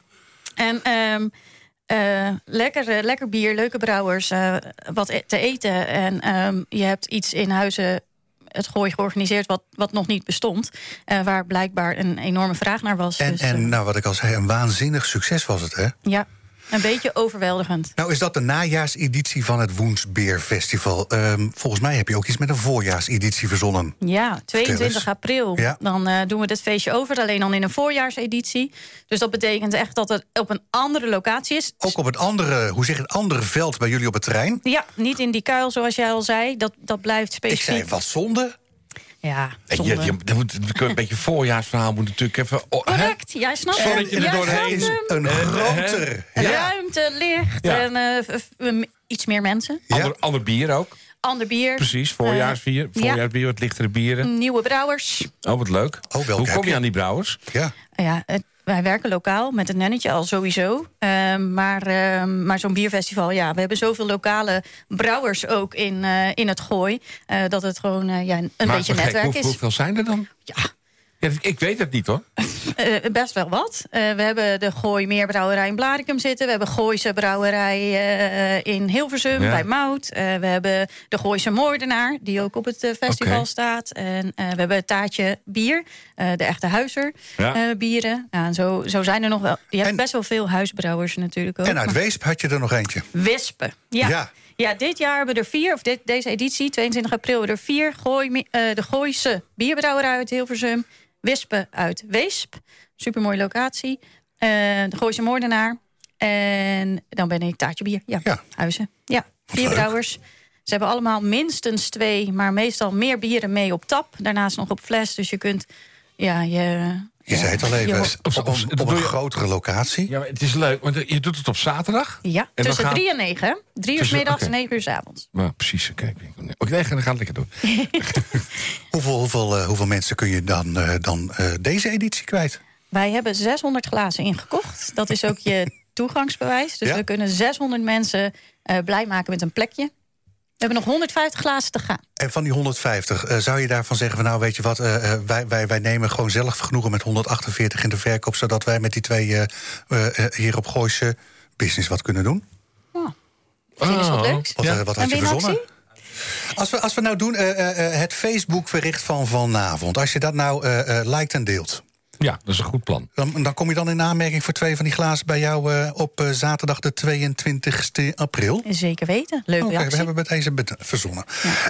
En ehm, eh, lekker, lekker bier, leuke brouwers, wat e- te eten. En ehm, je hebt iets in huizen het gooi georganiseerd wat, wat nog niet bestond. eh, waar blijkbaar een enorme vraag naar was. En, Dus, eh, en nou, wat ik al zei, een waanzinnig succes was het, hè? ja, een beetje overweldigend. Nou, is dat de najaarseditie van het Woensbeer-festival? Ehm, volgens mij heb je ook iets met een voorjaarseditie verzonnen. Ja, 22 eens. april. Ja. Dan eh, doen we dit feestje over, alleen dan in een voorjaarseditie. Dus dat betekent echt dat het op een andere locatie is. Ook op het andere, hoe zeg je het, andere veld bij jullie op het terrein. Ja, niet in die kuil zoals jij al zei. Dat, dat blijft Ik specifiek. zei, wat zonde? Ja, En zonde. je, je, er moet, een beetje voorjaarsverhaal moet natuurlijk even... oh, hè? Correct, jij snapt het. Jij doorheen. snapt Is hem. een groter. Ja. Ruimte, licht Ja. en eh, iets meer mensen. Ja. Ander, ander bier ook. Ander bier. Precies, voorjaarsbier. ja. Voorjaarsbier, wat lichtere bieren. Nieuwe brouwers. Oh, wat leuk. Oh, Hoe kom je je? aan die brouwers? Ja. Ja, het- wij werken lokaal met het nennetje al sowieso. Ehm, maar ehm, maar zo'n bierfestival, ja, we hebben zoveel lokale brouwers ook in, eh, in het gooi. eh, dat het gewoon eh, ja, een Maar beetje gek, netwerk hoe- is. Hoeveel zijn er dan? Ja, ik weet het niet hoor. Eh, best wel wat. Eh, we hebben de Gooi Meerbrouwerij in Blarikum zitten. We hebben Gooise Brouwerij eh, in Hilversum Ja. bij Mout. We hebben de Gooise Moordenaar, die ook op het festival staat. En we hebben het taartje bier, de echte huizer Ja. bieren. Ja, en zo, zo zijn er nog wel. Je hebt En- best wel veel huisbrouwers natuurlijk ook. En uit maar- Weesp had je er nog eentje. Wispen. Ja. Ja. ja. dit jaar hebben we er vier, of dit, deze editie, 22 april, hebben we er vier. Gooi, de Gooise bierbrouwerij uit Hilversum. Wispen uit Weesp. Supermooie locatie. Eh, de Gooise Moordenaar. En dan ben ik Taartje Bier. Ja, Ja. Huizen. Ja, vier leuk. brouwers. Ze hebben allemaal minstens twee, maar meestal meer bieren mee op tap. Daarnaast nog op fles, dus je kunt... Ja, je, Je zei het al even, op, een grotere locatie. Ja, maar het is leuk, want je doet het op zaterdag. ja, En tussen gaan- drie en negen. hè? Drie uur 's Tussen- middags en negen uur 's avonds. Maar precies, kijk. Oké, nee, dan gaan we het lekker doen. Hoeveel, hoeveel, eh, hoeveel mensen kun je dan, eh, dan eh, deze editie kwijt? Wij hebben 600 glazen ingekocht. Dat is ook je toegangsbewijs. Dus Ja. we kunnen 600 mensen eh, blij maken met een plekje. Hebben nog 150 glazen te gaan. En van die 150, eh, zou je daarvan zeggen van nou weet je wat, eh, eh, wij, wij, wij nemen gewoon zelf genoegen met 148 in de verkoop, zodat wij met die twee eh, eh, eh, hier op Gooise business wat kunnen doen? Misschien is wat Oh. leuks. Wat, wat En had je verzonnen? Als we, als we nou doen, eh, eh, eh, het Facebook-bericht van vanavond. Als je dat nou eh eh liked en deelt. Ja, dat is een goed plan. Dan, dan kom je dan in aanmerking voor twee van die glazen bij jou eh, op eh, zaterdag de 22 april. Zeker weten. Leuke Oké, we hebben met deze verzonnen.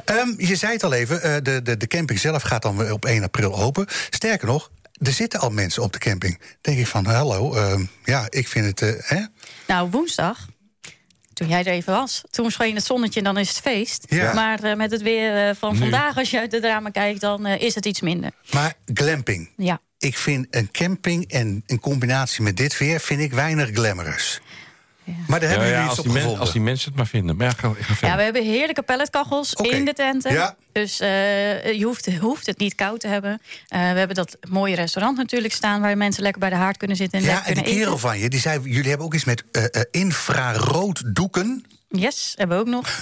Ehm, je zei het al even, eh, de, de, de camping zelf gaat dan weer op 1 april open. Sterker nog, er zitten al mensen op de camping. Denk ik van, hallo, ehm, ja, ik vind het... eh, hè? Nou, woensdag, toen jij er even was, toen scheen het zonnetje en dan is het feest. Ja. Maar eh, met het weer van Nu. vandaag, als je uit de ramen kijkt, dan eh, is het iets minder. Maar glamping. Ja. Ik vind een camping en in combinatie met dit weer... vind ik weinig glamorous. Maar daar hebben Ja, ja, jullie iets op men- gevonden. als die mensen het maar vinden. Maar ja, ga, ga verder. Ja, we hebben heerlijke pelletkachels in de tenten. Ja. Dus eh, je hoeft, hoeft het niet koud te hebben. Eh, we hebben dat mooie restaurant natuurlijk staan... waar mensen lekker bij de haard kunnen zitten en Ja, lekker en die eten. kerel van je, die zei... jullie hebben ook iets met eh, infrarood doeken. Yes, hebben we ook nog.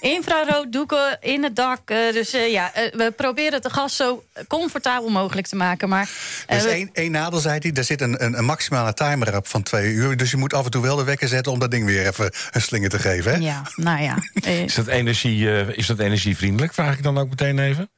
Infrarood doeken in het dak. eh, dus eh, ja, eh, we proberen het de gast zo comfortabel mogelijk te maken. Maar is we- één, één nadeel, zei hij. Er zit een, een, een maximale timer op van twee uur. Dus je moet af en toe wel de wekker zetten... om dat ding weer even een slinger te geven. Hè? ja, nou ja. Is dat, energie, eh, is dat energievriendelijk, vraag ik dan ook meteen even?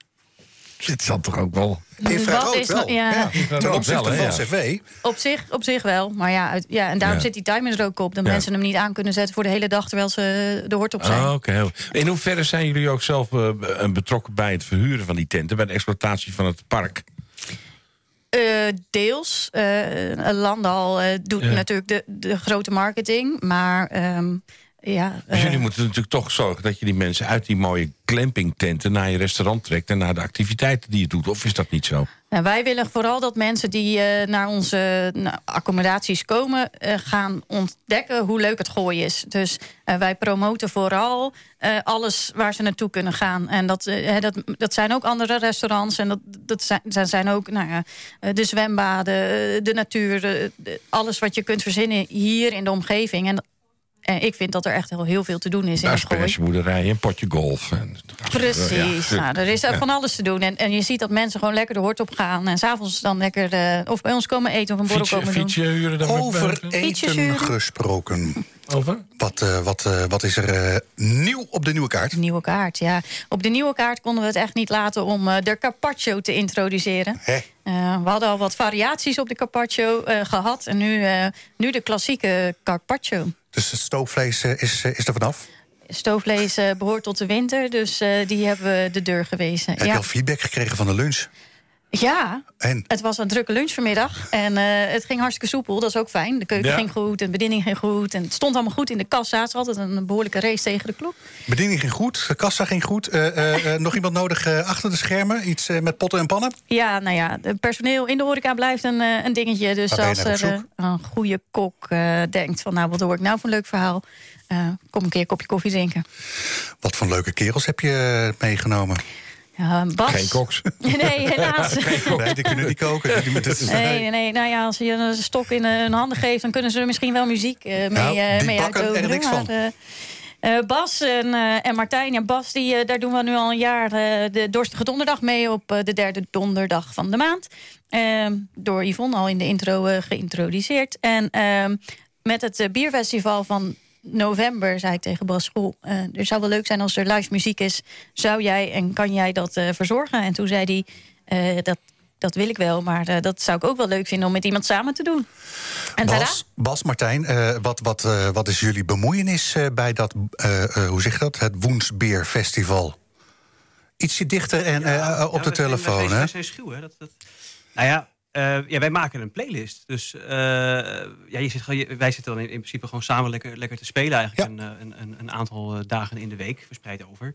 Het zal toch ook wel... Infrarood is wel. nou- ja. Ten opzichte wel, van ja. cv. op, zich, op zich wel. Maar ja, uit- ja en daarom Ja. zit die timer er ook op. Dat Ja. mensen hem niet aan kunnen zetten voor de hele dag... terwijl ze de hort op zijn. Ah, oké. In hoeverre zijn jullie ook zelf eh, betrokken bij het verhuren van die tenten... bij de exploitatie van het park? Eh, deels. eh Landal eh, doet Ja. natuurlijk de, de grote marketing. Maar ehm, ja... Dus eh, jullie moeten natuurlijk toch zorgen dat je die mensen uit die mooie glampingtenten naar je restaurant trekt en naar de activiteiten die je doet. Of is dat niet zo? Nou, wij willen vooral dat mensen die eh, naar onze accommodaties komen... eh, gaan ontdekken hoe leuk het gooi is. Dus eh, wij promoten vooral eh, alles waar ze naartoe kunnen gaan. En dat, eh, dat, dat zijn ook andere restaurants. En dat, dat zijn, dat zijn ook nou ja, eh, de zwembaden, eh, de natuur... de- alles wat je kunt verzinnen hier in de omgeving. En, en ik vind dat er echt heel, heel veel te doen is. Aspergeboerderij, een potje golf. En, Precies. Ja. Nou, er is van alles te doen. En, en je ziet dat mensen gewoon lekker de hort op gaan. En s'avonds dan lekker eh, of bij ons komen eten of een borrel komen doen. huren dan Over eten gesproken. Over? Wat, eh, wat, eh, wat is er eh, nieuw op de nieuwe kaart? De nieuwe kaart, ja. Op de nieuwe kaart konden we het echt niet laten om eh, de carpaccio te introduceren. Hè? Eh, we hadden al wat variaties op de carpaccio eh, gehad. En nu, eh, nu de klassieke carpaccio. Dus het stoofvlees eh, is, eh, is er vanaf. Stoofvlees eh, behoort tot de winter, dus die hebben we de deur gewezen. Heb je Ja. al feedback gekregen van de lunch? Ja, En? Het was een drukke lunch vanmiddag. En eh, het ging hartstikke soepel, dat is ook fijn. De keuken Ja. ging goed, en de bediening ging goed. En het stond allemaal goed in de kassa. Het is altijd een behoorlijke race tegen de klok. Bediening ging goed, de kassa ging goed. Eh, eh, nog iemand nodig achter de schermen? Iets met potten en pannen? Ja, nou ja, het personeel in de horeca blijft een, een dingetje. Dus Waar als er een goede kok denkt van... nou, wat hoor ik nou voor een leuk verhaal? kom een keer een kopje koffie drinken. Wat voor leuke kerels heb je meegenomen? Ja, Bas. Geen koks. Nee, helaas. Nee, die kunnen niet koken. Die, dat is- Nee, nee. Nou ja, als je een stok in eh, hun handen geeft... dan kunnen ze er misschien wel muziek eh, mee, Nou, eh, mee bakken er niks van. Maar, eh, eh, Bas en, eh, en Martijn. Ja, Bas, die, eh, daar doen we nu al een jaar eh, de Dorstige Donderdag mee... op eh, de derde donderdag van de maand. Ehm, door Yvonne al in de intro eh, geïntroduceerd. En ehm, met het eh, bierfestival van november zei ik tegen Bas... Goh, eh, er zou wel leuk zijn als er live muziek is. Zou jij en kan jij dat eh, verzorgen? En toen zei hij, eh, dat, dat wil ik wel... maar eh, dat zou ik ook wel leuk vinden om met iemand samen te doen. En tada, Bas, Bas, Martijn, eh, wat, wat, eh, wat is jullie bemoeienis eh, bij dat, eh, eh, hoe zeg je dat, het Woensbeerfestival? Ietsje dichter en eh, op de telefoon, hè? Wij zijn schuw, hè? Dat, dat... Nou ja, eh, ja, wij maken een playlist. Dus eh, ja, je zit, wij zitten dan in, in principe gewoon samen lekker, lekker te spelen eigenlijk. Een, eh, een, een, een aantal dagen in de week, verspreid over.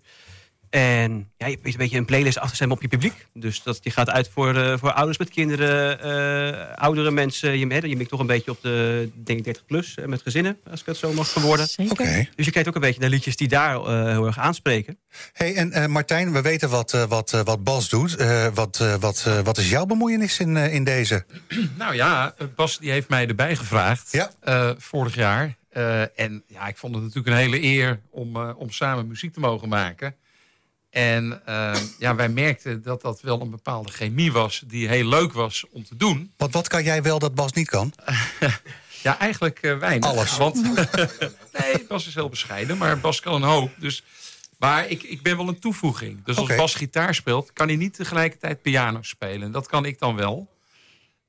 En ja, je hebt een beetje een playlist afgestemd op je publiek. Dus dat, die gaat uit voor, eh, voor ouders met kinderen, eh, oudere mensen. Je, hè, je mikt toch een beetje op de denk ik 30 plus eh, met gezinnen, als ik het zo mag verwoorden. Zeker. Oké. Dus je kijkt ook een beetje naar liedjes die daar eh, heel erg aanspreken. Hey, en eh, Martijn, we weten wat, eh, wat, eh, wat Bas doet. Eh, wat, eh, wat, eh, wat is jouw bemoeienis in, eh, in deze? Nou ja, Bas die heeft mij erbij gevraagd Ja. eh, vorig jaar. Eh, en ja, ik vond het natuurlijk een hele eer om, eh, om samen muziek te mogen maken. En eh, ja, wij merkten dat dat wel een bepaalde chemie was die heel leuk was om te doen. Want wat kan jij wel dat Bas niet kan? Ja, eigenlijk eh, weinig. Alles. Want, nee, Bas is heel bescheiden, maar Bas kan een hoop. Dus, maar ik, ik ben wel een toevoeging. Dus als. Bas gitaar speelt, kan hij niet tegelijkertijd piano spelen. Dat kan ik dan wel.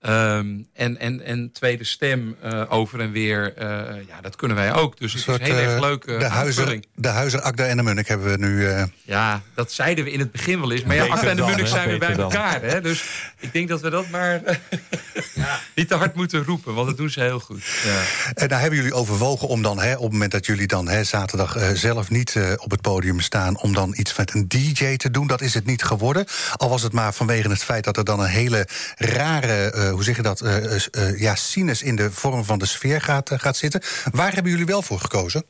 Ehm, en, en, en tweede stem eh, over en weer, eh, ja, dat kunnen wij ook. Dus het soort, is heel erg eh, leuk. eh, de, huizer, aanvulling. de huizer Akda en de Munnik hebben we nu... eh, Ja, dat zeiden we in het begin wel eens. Maar ja, Akka en de Munnik zijn weer bij dan. elkaar. Hè? Dus ik denk dat we dat maar niet te hard moeten roepen. Want dat doen ze heel goed. Ja. En nou hebben jullie overwogen om dan, hè, op het moment dat jullie dan hè, zaterdag eh, zelf niet eh, op het podium staan, om dan iets met een DJ te doen. Dat is het niet geworden. Al was het maar vanwege het feit dat er dan een hele rare, eh, hoe zeg je dat, eh, eh, eh, ja, sinus in de vorm van de sfeer gaat, eh, gaat zitten. Waar hebben jullie wel voor gekozen?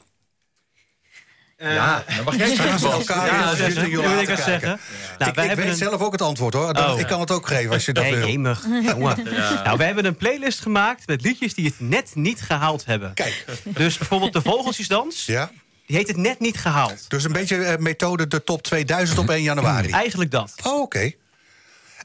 ja, dan mag jij Staan straks ze wel. elkaar Ja, dat zeggen. wil ik zeggen? Nou, ik wij ik hebben weet een- zelf ook het antwoord hoor. Dan- Oh. Ik kan het ook geven als je dat Nee, wil. jemig. Jongen. Nou, hebben een playlist gemaakt met liedjes die het net niet gehaald hebben. Kijk, Dus bijvoorbeeld de Vogeltjesdans, ja. die heeft het net niet gehaald. Dus een beetje eh, methode de top 2000 op 1 januari. Eigenlijk dat. Oh, oké.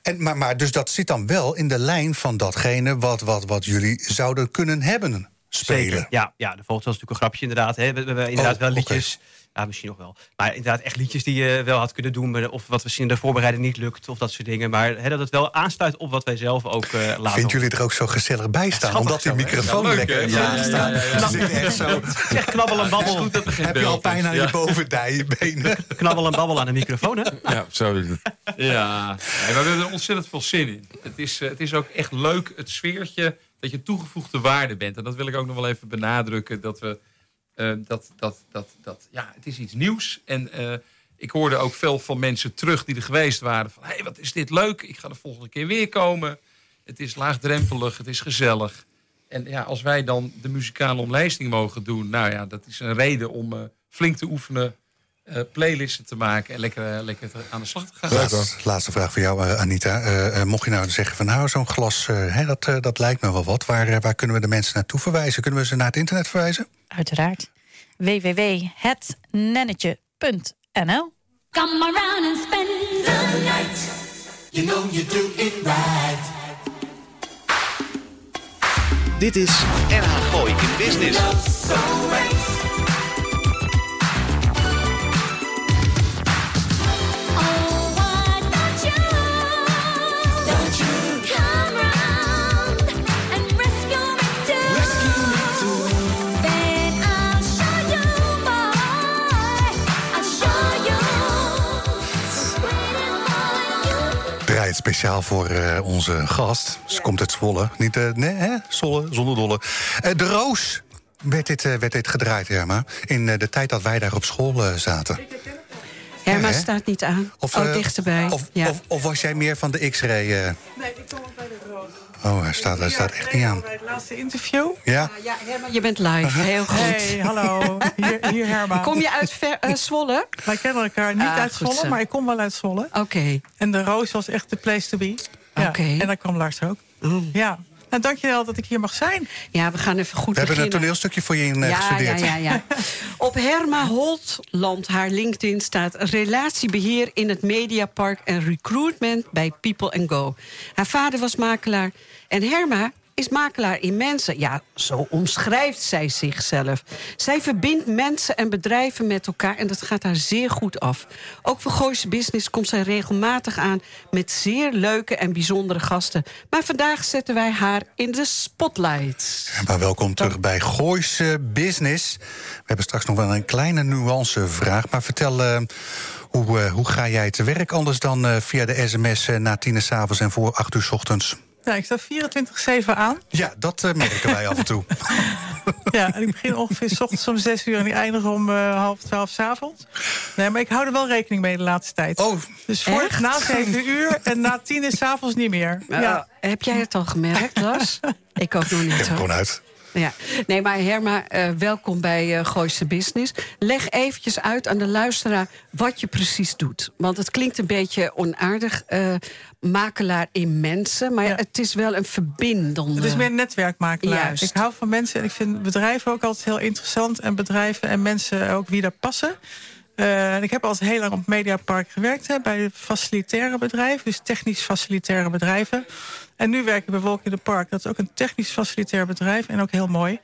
En, maar, maar dus dat zit dan wel in de lijn van datgene wat, wat, wat jullie zouden kunnen hebben spelen. Zeker. Ja, ja, de Vogeltjes was natuurlijk een grapje inderdaad. Hè. We, hebben inderdaad Oh, wel liedjes. Ja, misschien nog wel. Maar inderdaad echt liedjes die je wel had kunnen doen. Of wat misschien in de voorbereiding niet lukt. Of dat soort dingen. Maar hè, dat het wel aansluit op wat wij zelf ook eh laten. Vindt jullie er ook zo gezellig bij staan? Omdat die microfoon Ja, leuk, lekker Ja, ja, staat. ja, ja, ja. Ze zitten echt zo. Echt knabbel en babbel. Goed dat geen Heb je al pijn aan Ja. je bovendijbenen? Knabbel en babbel aan de microfoon, hè? Ja, zo is het. Ja, we hebben er ontzettend veel zin in. Het is, eh, het is ook echt leuk, het sfeertje, dat je toegevoegde waarde bent. En dat wil ik ook nog wel even benadrukken. Dat we, dat, dat, dat, dat, ja, het is iets nieuws. En eh, ik hoorde ook veel van mensen terug die er geweest waren. Van, hey, wat is dit leuk. Ik ga de volgende keer weer komen. Het is laagdrempelig, het is gezellig. En ja, als wij dan de muzikale omlijsting mogen doen... nou ja, dat is een reden om eh, flink te oefenen... eh, playlisten te maken en lekker, eh, lekker aan de slag te gaan. Laatste, laatste vraag voor jou, eh, Anita. Mocht je nou zeggen van nou, zo'n glas, eh, hè, dat, eh, dat lijkt me wel wat. Waar, waar kunnen we de mensen naartoe verwijzen? Kunnen we ze naar het internet verwijzen? Uiteraard. www.hetnennetje.nl Come around and spend the night. You know you do it right. Dit is NH Gooi in Business. Speciaal voor eh, onze gast. Ze komt uit Zwolle. Niet, eh, nee, hè? Zolle, zonder dolle. Eh, de Roos werd dit, eh, werd dit gedraaid, Herma. In eh, de tijd dat wij daar op school zaten. Herma Ja, staat niet aan. Of, oh, dichterbij. Of, ja. of, of was jij meer van de X-ray? eh? Nee, ik kom ook bij de roos. Oh, hij staat, hij staat echt niet aan. Bij het laatste interview. Ja? ja, Herma, je bent live. Heel goed. Hey, hallo. Hier, hier Herma. Kom je uit Ver- eh, Zwolle? Wij kennen elkaar niet Ah, uit Zwolle, zo. maar ik kom wel uit Zwolle. Oké. En de roos was echt de place to be. Ja. Oké. En dan kwam Lars ook. Ja. Nou, dankjewel dat ik hier mag zijn. Ja, we gaan even goed We hebben een toneelstukje voor je in eh, ja, gestudeerd. Ja, ja, ja. Op Herma Holtland, haar LinkedIn, staat relatiebeheer in het Mediapark en recruitment bij People Go. Haar vader was makelaar en Herma is makelaar in mensen. Ja, zo omschrijft zij zichzelf. Zij verbindt mensen en bedrijven met elkaar en dat gaat haar zeer goed af. Ook voor Gooise Business komt zij regelmatig aan met zeer leuke en bijzondere gasten. Maar vandaag zetten wij haar in de spotlight. Maar welkom terug bij Gooise Business. We hebben straks nog wel een kleine nuancevraag. Maar vertel, eh, hoe, eh, hoe ga jij te werk anders dan eh, via de sms na tien uur 's avonds en voor acht uur 's ochtends? Ja, ik sta 24-7 aan. Ja, dat eh, merken wij af en toe. Ja, en ik begin ongeveer 's ochtends om 6 uur en ik eindig om eh, half 12 's avonds. Nee, maar ik hou er wel rekening mee de laatste tijd. Oh, Dus voor Echt? na 7 uur en na 10 uur 's avonds niet meer. Ja. Ja. Heb jij het al gemerkt, Lars? ik ook nog ik niet heb hem hoor. gewoon uit. Ja, nee, maar Herma, eh, welkom bij eh Gooise Business. Leg eventjes uit aan de luisteraar wat je precies doet. Want het klinkt een beetje onaardig, eh, makelaar in mensen... maar Ja. het is wel een verbindende... Het is meer netwerkmakelaar. Juist. Ik hou van mensen en ik vind bedrijven ook altijd heel interessant. En bedrijven en mensen ook wie daar passen. Eh, en ik heb altijd heel lang op Mediapark gewerkt. Hè, bij facilitaire bedrijven. Dus technisch facilitaire bedrijven. En nu werk ik bij Wolk in de Park. Dat is ook een technisch facilitair bedrijf. En ook heel mooi.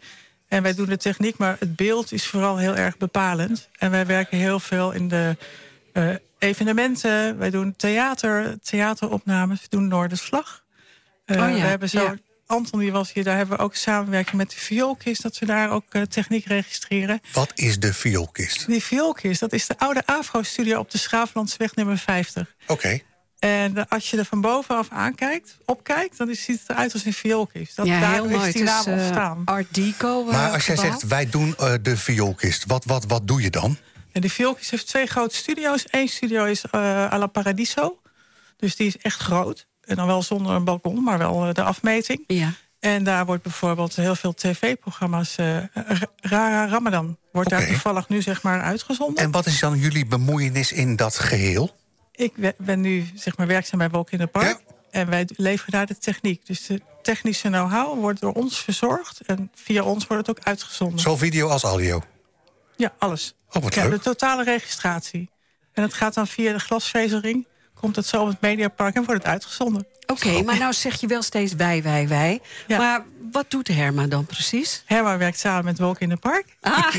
En wij doen de techniek, maar het beeld is vooral heel erg bepalend. En wij werken heel veel in de eh, evenementen. Wij doen theater, theateropnames. We doen Noorderslag. Eh, Oh ja, We hebben zo... ja. Anton die was hier, daar hebben we ook samenwerking met de vioolkist... dat we daar ook eh, techniek registreren. Wat is de vioolkist? Die vioolkist, dat is de oude Afro-studio op de Schaaflandsweg nummer 50. Oké. En eh, als je er van bovenaf aankijkt, opkijkt... dan is- ziet het eruit als een vioolkist. Dat, ja, daar heel is mooi. die naam is eh, ontstaan. Art Deco Maar als jij gebouw. zegt, wij doen de vioolkist, wat, wat, wat doe je dan? En de Vioolkist heeft twee grote studio's. Eén studio is eh à la Paradiso. Dus die is echt groot. En dan wel zonder een balkon, maar wel eh, de afmeting. Ja. En daar wordt bijvoorbeeld heel veel tv-programma's... eh, Ra- Rara Ramadan wordt daar toevallig nu zeg maar uitgezonden. En wat is dan jullie bemoeienis in dat geheel? Ik ben nu zeg maar, werkzaam bij Wolk in de Park. En wij leveren daar de techniek. Dus de technische know-how wordt door ons verzorgd. En via ons wordt het ook uitgezonden. Zo video als audio. Ja, alles. Oh, wat ja, leuk. de totale registratie. En het gaat dan via de glasvezering. Komt het zo op het Mediapark en wordt het uitgezonden. Oké, maar nou zeg je wel steeds wij, wij, wij. Ja. Maar wat doet Herma dan precies? Herma werkt samen met Wolk in de Park. Ah,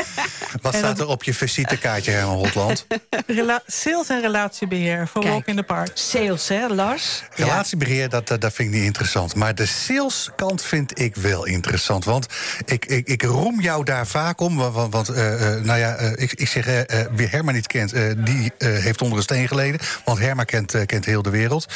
Wat staat er op je visitekaartje, Herman Hotland? Rela- sales en relatiebeheer voor Kijk. Wolk in de Park. sales, hè, Lars? Relatiebeheer, dat, dat, vind ik niet interessant. Maar de saleskant vind ik wel interessant. Want ik, ik, ik roem jou daar vaak om. wa- wa- Want, eh, eh, nou ja, eh, ik, ik zeg, wie Herma niet kent, eh, die eh, heeft onder een steen geleden. Want Herma kent, kent heel de wereld.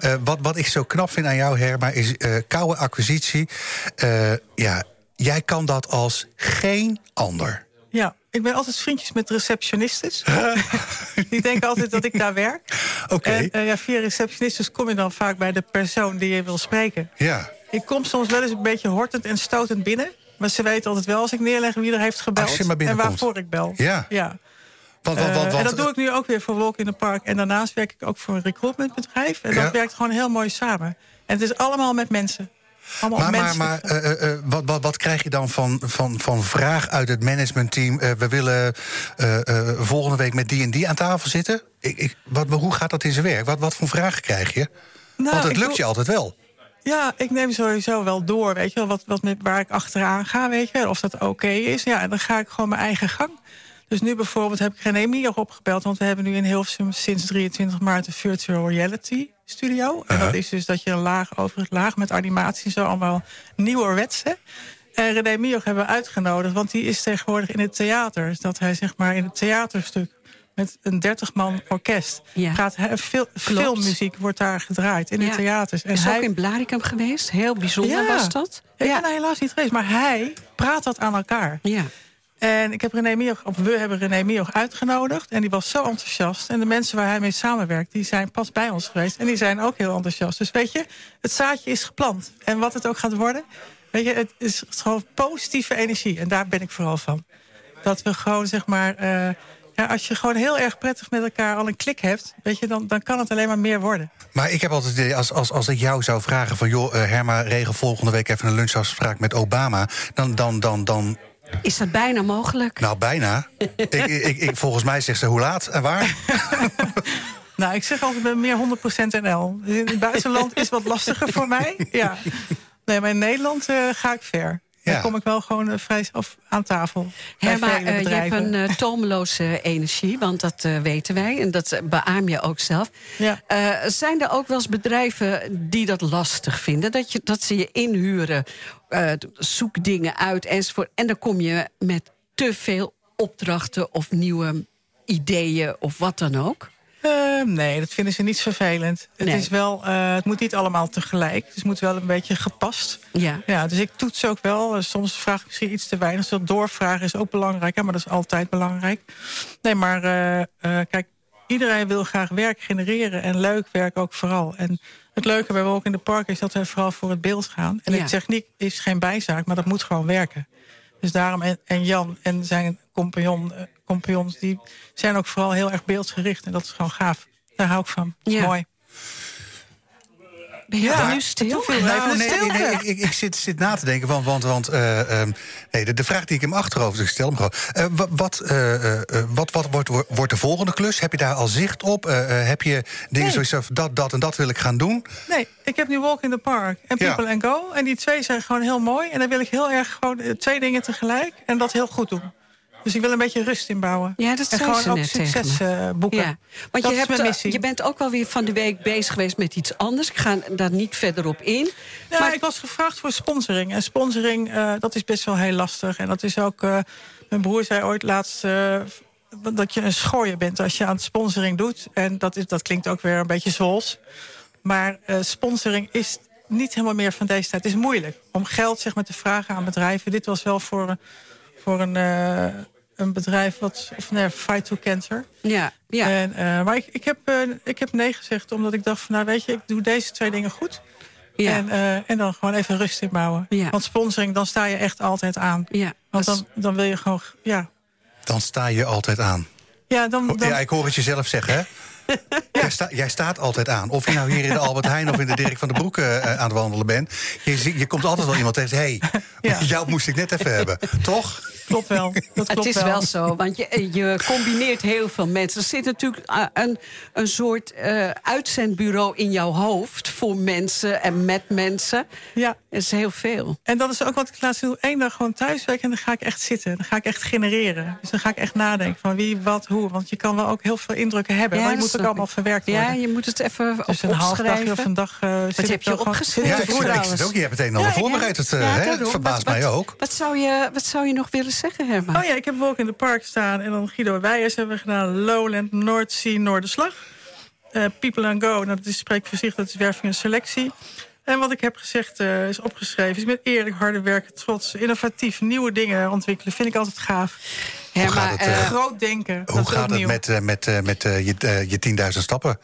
Eh, wat, wat ik zo knap vind aan jou, Herma, is eh, koude acquisitie. Eh, ja, jij kan dat als geen ander. Ja, ik ben altijd vriendjes met receptionistes. Die denken altijd dat ik daar werk. Oké. En eh, ja, via receptionistes kom je dan vaak bij de persoon die je wil spreken. Ja. Ik kom soms wel eens een beetje hortend en stotend binnen. Maar ze weten altijd wel als ik neerleg wie er heeft gebeld. En waarvoor ik bel. Ja. ja. Eh, en dat doe ik nu ook weer voor Wolk in de Park. En daarnaast werk ik ook voor een recruitmentbedrijf. En Ja. dat werkt gewoon heel mooi samen. En het is allemaal met mensen. Allemaal Maar, maar, maar eh, eh, wat, wat, wat krijg je dan van, van, van vraag uit het managementteam? We willen volgende week met die en die aan tafel zitten. Ik, ik, wat, hoe gaat dat in zijn werk? Wat, wat voor vragen krijg je? Nou, Want het lukt je altijd wel. Ja, ik neem sowieso wel door, weet je wel, wat, wat met, waar ik achteraan ga, weet je, of dat oké is. Ja, en dan ga ik gewoon mijn eigen gang. Dus nu bijvoorbeeld heb ik René Mier opgebeld, want we hebben nu in Hilversum sinds 23 maart een virtual reality studio. En dat is dus dat je een laag over het laag met animatie, zo allemaal nieuwerwetse. En René Mier hebben we uitgenodigd, want die is tegenwoordig in het theater. Dus dat hij zeg maar in het theaterstuk met een 30-man orkest Ja. gaat veel, filmmuziek wordt daar gedraaid in Ja. de theaters. En Is hij, ook in Blaricum geweest. Heel bijzonder Ja. was dat. ik ben daar helaas niet geweest, maar hij praat dat aan elkaar. Ja. En ik heb René Mioch, of we hebben René Mioch uitgenodigd. En die was zo enthousiast. En de mensen waar hij mee samenwerkt, die zijn pas bij ons geweest. En die zijn ook heel enthousiast. Dus weet je, het zaadje is geplant. En wat het ook gaat worden, weet je, het is gewoon positieve energie. En daar ben ik vooral van. Dat we gewoon, zeg maar... eh, ja, als je gewoon heel erg prettig met elkaar al een klik hebt... Weet je, dan, dan kan het alleen maar meer worden. Maar ik heb altijd als, als, als ik jou zou vragen van... joh, eh, Herma, regel volgende week even een lunchafspraak met Obama... dan, dan, dan, dan Is dat bijna mogelijk? nou bijna. ik, ik, ik, volgens mij zegt ze hoe laat en waar. Nou, ik zeg altijd, ik ben meer 100% NL. Dus in het buitenland is wat lastiger voor mij. Ja. Nee, maar in Nederland eh, ga ik ver. Ja. Dan kom ik wel gewoon eh, vrij af aan tafel. vele eh, je hebt een eh, tomeloze energie, want dat weten wij. En dat beaam je ook zelf. Ja. Zijn er ook wel eens bedrijven die dat lastig vinden? Dat, je, dat ze je inhuren, zoek dingen uit enzovoort. En dan kom je met te veel opdrachten of nieuwe ideeën of wat dan ook. Eh, nee, dat vinden ze niet vervelend. Het, is wel, eh, het moet niet allemaal tegelijk. Dus het moet wel een beetje gepast. Ja. Ja, dus ik toets ook wel. Eh, Soms vraag ik misschien iets te weinig. Dus dat doorvragen is ook belangrijk. Hè, maar dat is altijd belangrijk. Nee, maar eh, kijk, iedereen wil graag werk genereren en leuk werk ook vooral. En het leuke bij Walk in the Park is dat we vooral voor het beeld gaan. En Ja. de techniek is geen bijzaak, maar dat moet gewoon werken. Dus daarom, en, en Jan en zijn compagnon, compagnons, die zijn ook vooral heel erg beeldgericht. En dat is gewoon gaaf. Daar hou ik van. Ja. Mooi. Ben je Ja, nu stil? Nou, nee, nee, nee, ik, ik, ik zit, zit na te denken, want, want, want eh, ehm, nee, de, de vraag die ik mijn achterhoofd, dus ik stel hem gewoon. Eh, wa- wat, eh, wat, wat wordt, wordt- de volgende klus? Heb je daar al zicht op? Heb je dingen zoals van, dat, dat en dat wil ik gaan doen? Nee, ik heb nu Walk in the Park en Ja. People and Go. En die twee zijn gewoon heel mooi. En dan wil ik heel erg gewoon twee dingen tegelijk. En dat heel goed doen. Dus ik wil een beetje rust inbouwen. Ja, dat en gewoon ze ook succes eh, boeken. Ja, want Dat je, is hebt, mijn eh, missie. je bent ook wel weer van de week bezig geweest met iets anders. Ik ga daar niet verder op in. Ja, Maar- ik was gevraagd voor sponsoring. En sponsoring, eh, dat is best wel heel lastig. En dat is ook... mijn broer zei ooit laatst... dat je een schooier bent als je aan sponsoring doet. En dat, is, dat klinkt ook weer een beetje zoals. Maar sponsoring is niet helemaal meer van deze tijd. Het is moeilijk om geld zeg maar, te vragen aan bedrijven. Dit was wel voor, voor een, eh, een bedrijf wat... Of nee, Fight to Cancer. Ja, ja. En, eh, maar ik, ik, heb, eh, ik heb nee gezegd, omdat ik dacht van... nou weet je, ik doe deze twee dingen goed. ja. En, eh, en dan gewoon even rust inbouwen. Ja. Want sponsoring, dan sta je echt altijd aan. ja. Want dan, dan wil je gewoon... Ja, Dan sta je altijd aan. ja dan... dan Ja, ik hoor het je zelf zeggen, hè? Jij, sta- jij staat altijd aan. Of je nou hier in de Albert Heijn of in de Dirk van den Broek eh, aan het wandelen bent. Je, je komt altijd wel iemand tegen. Hé, hey, Ja. jou moest ik net even hebben. Toch? Klopt wel. Dat klopt Het is wel zo, want je, je combineert heel veel mensen. Er zit natuurlijk eh, een, een soort eh, uitzendbureau in jouw hoofd... voor mensen en met mensen. Ja, Dat is heel veel. en dat is ook wat ik laatst doe. Eén dag gewoon thuiswerken en dan ga ik echt zitten. Dan ga ik echt genereren. Dus dan ga ik echt nadenken van wie, wat, hoe. Want je kan wel ook heel veel indrukken hebben. Ja, maar je moet ook allemaal verwerkt worden. Ja, je moet het even op- dus een half dagje opschrijven. of een dag uh, zit heb je opgeschreven? zit Ja, ik ik, te ik zit ook. Je hebt het een en Ja, voorbereid. Het, eh, Ja, het verbaast Wat- mij wat- ook. Wat zou, je, wat zou je nog willen zeggen, Herman? Oh ja, ik heb Walk in the Park staan. En dan Guido Weijers hebben we gedaan. Lowland, Noordzee, Noorderslag. Eh People and Go, nou, dat is spreek voor zich, dat is werving en selectie. En wat ik heb gezegd, eh, is opgeschreven, is met eerlijk, harde werken, trots, innovatief, nieuwe dingen ontwikkelen. Vind ik altijd gaaf. Herman, gaat het, eh, Groot denken. Hoe gaat het met, eh, met, eh, met eh, je, je 10.000 stappen?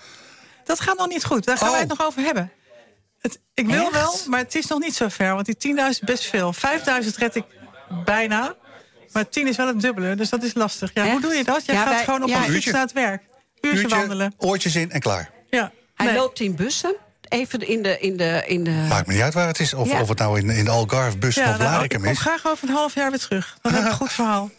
Dat gaat nog niet goed. Daar gaan Oh. wij het nog over hebben. Het, ik wil Echt? wel, maar het is nog niet zo ver. Want die 10.000 is best veel. 5.000 red ik bijna. Maar 10 is wel het dubbele, dus dat is lastig. Ja, hoe doe je dat? Jij Ja, gaat wij- gewoon op ja. een fiets Uurtje. naar het werk. Uurtje, wandelen. oortjes in en klaar. Ja. Hij Nee. loopt in bussen. Even in de... In de, in de Maakt me niet uit waar het is. Of, Ja. of het nou in, in de Algarve, Bussen Ja, of nou, ik Larikum kom is. graag over een half jaar weer terug. Dan heb ik een goed verhaal.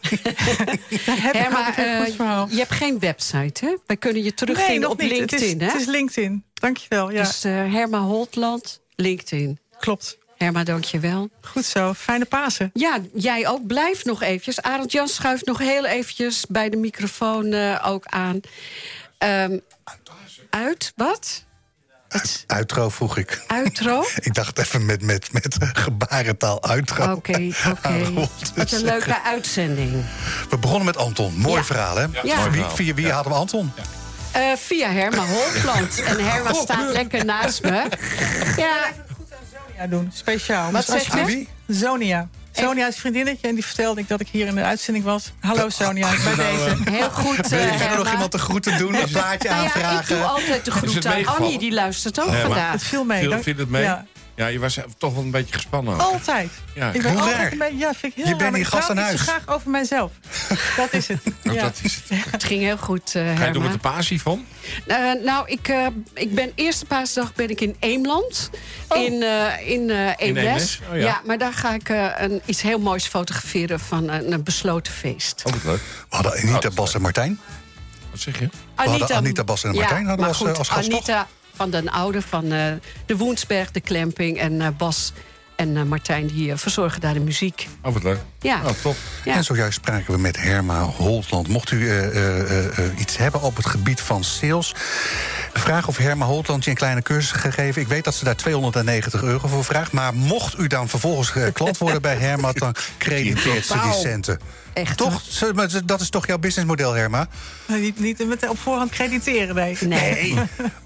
Dan heb ik een goed eh, verhaal. je hebt geen website, hè? Wij kunnen je terugvinden nog op niet. LinkedIn, het is, hè? Het is LinkedIn. Dankjewel. Ja, Dus eh Herma Holtland, LinkedIn. klopt. Herma, dankjewel. Goed zo. Fijne Pasen. Ja, jij ook. Blijf nog eventjes. Arend Jan schuift nog heel eventjes bij de microfoon eh, ook aan. Ehm, uit, wat? Uitro vroeg ik. Uitro? Ik dacht even met, met, met gebarentaal uitro. Oké, oké. Wat een leuke uitzending. We begonnen met Anton. Mooi Ja. verhaal, hè? Ja. Wie, via wie hadden we Anton? Eh, via Herma Holtland. En Herma staat lekker naast me. Ja, Ja, doen. Speciaal. Wat Dus zeg je-? Zonia. Zonia is vriendinnetje en die vertelde ik dat ik hier in de uitzending was. Hallo Sonia, bij deze. heel goed, Wil je eh, verder nog iemand de groeten doen? Een plaatje Nou ja, ik aanvragen? doe altijd de Is het groet aan meegevallen? Annie, die luistert ook Ja, vandaag. Het viel mee. Viel, Dank- het mee? Ja, Ja, je was toch wel een beetje gespannen. ook. altijd. Ja, ik ben hoe altijd raar. een beetje- ja, vind ik heel Je raar, bent maar hier ik praat gast aan niet huis. zo graag over mijzelf. Dat is het. Oh, dat is het. Het ging heel goed, eh Ga je doen Herma. met de pasie van? Eh, nou, ik, eh, ik ben eerste paasdag ben ik in Eemland. Oh. In, eh in eh Eemnes. Eemnes? Oh, ja. maar daar ga ik eh, een, iets heel moois fotograferen van een, een besloten feest. Oh, wat leuk. We hadden Anita, Bas en Martijn. Wat zeg je? hadden Anita, Bas en Martijn ja, hadden we als, eh, als gast, toch? Anita van den Oude van eh, de Woensberg, de Clamping. En eh, Bas en eh, Martijn die verzorgen daar de muziek. Oh, wat leuk. Ja. Oh, top. Ja. En zojuist spraken we met Herma Holtland. Mocht u eh, eh, eh, eh, iets hebben op het gebied van sales... Vraag of Herma Holtland je een kleine cursus gegeven. Ik weet dat ze daar 290 euro voor vraagt. Maar mocht u dan vervolgens eh, klant worden bij Herma... dan crediteert ze die centen. Echt, Toch? Dat is toch jouw businessmodel, Herma? Niet, niet met op voorhand crediteren, nee. Nee.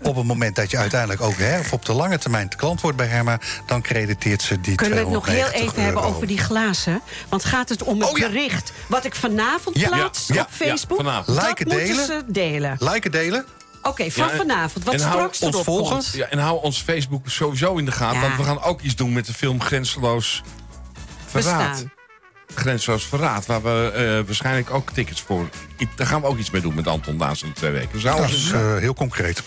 op het moment dat je uiteindelijk ook hè, of op de lange termijn klant wordt bij Herma... dan crediteert ze die Kunnen we het nog heel 290 even hebben over die glazen? Want gaat het om het Oh, ja. bericht wat ik vanavond Ja, plaats ja, ja, op Facebook? ja, vanavond. dat moeten delen. ze delen. Liken, delen. Oké, van Ja, vanavond. Wat straks erop volgen. komt. Ja, en hou ons Facebook sowieso in de gaten. Ja. Want we gaan ook iets doen met de film Grenzeloos Verraad. Bestaan. Grenzeloos Verraad. Waar we eh, waarschijnlijk ook tickets voor... Daar gaan we ook iets mee doen met Anton Daas in twee weken. Dus hou Dat is eh, heel concreet.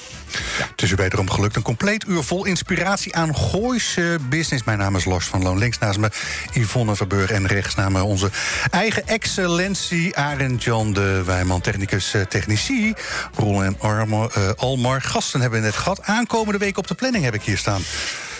Het is u wederom gelukt. Een compleet uur vol inspiratie aan Gooise business. Mijn naam is Lars van Loon. Links naast me Yvonne Verburg. En rechts naast me onze eigen excellentie Arend Jan de Wijman. Technicus eh, technici. Roel en Armo, Almar. Gasten hebben we net gehad. Aankomende week op de planning heb ik hier staan.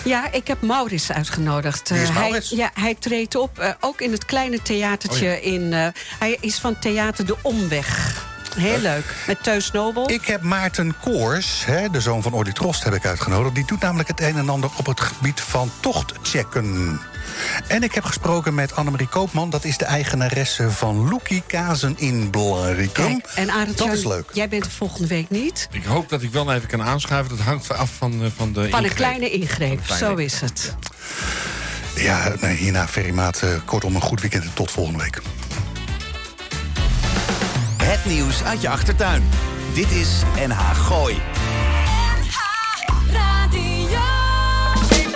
Ja, ik heb Maurits uitgenodigd. Wie is Eh, hij, Maurits? ja, hij treedt op, eh, ook in het kleine theatertje. Oh in, eh, hij is van Theater De Omweg. Heel leuk. Met Teus Nobel. Ik heb Maarten Koors, hè, de zoon van Orly Trost, heb ik uitgenodigd. Die doet namelijk het een en ander op het gebied van tochtchecken. En ik heb gesproken met Annemarie Koopman. Dat is de eigenaresse van Loekie Kazen in Blarikum. Kijk, en Arend Dat Jan, is leuk. jij bent er volgende week niet. Ik hoop dat ik wel even kan aanschuiven. Dat hangt af van, eh, van de Van een kleine ingreep, Van een kleine zo is het. Ja, nee, hierna Ferrymaat. eh, kortom, een goed weekend en tot volgende week. Het nieuws uit je achtertuin. Dit is NH Gooi.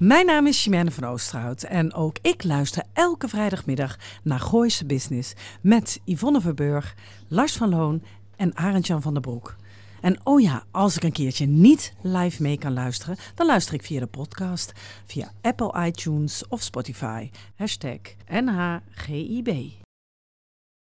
mijn naam is Chimène van Oosterhout en ook ik luister elke vrijdagmiddag naar Gooise Business met Yvonne Verburg, Lars van Loon en Arend-Jan van der Broek. En oh ja, als ik een keertje niet live mee kan luisteren, dan luister ik via de podcast, via Apple iTunes of Spotify. Hashtag NHGIB.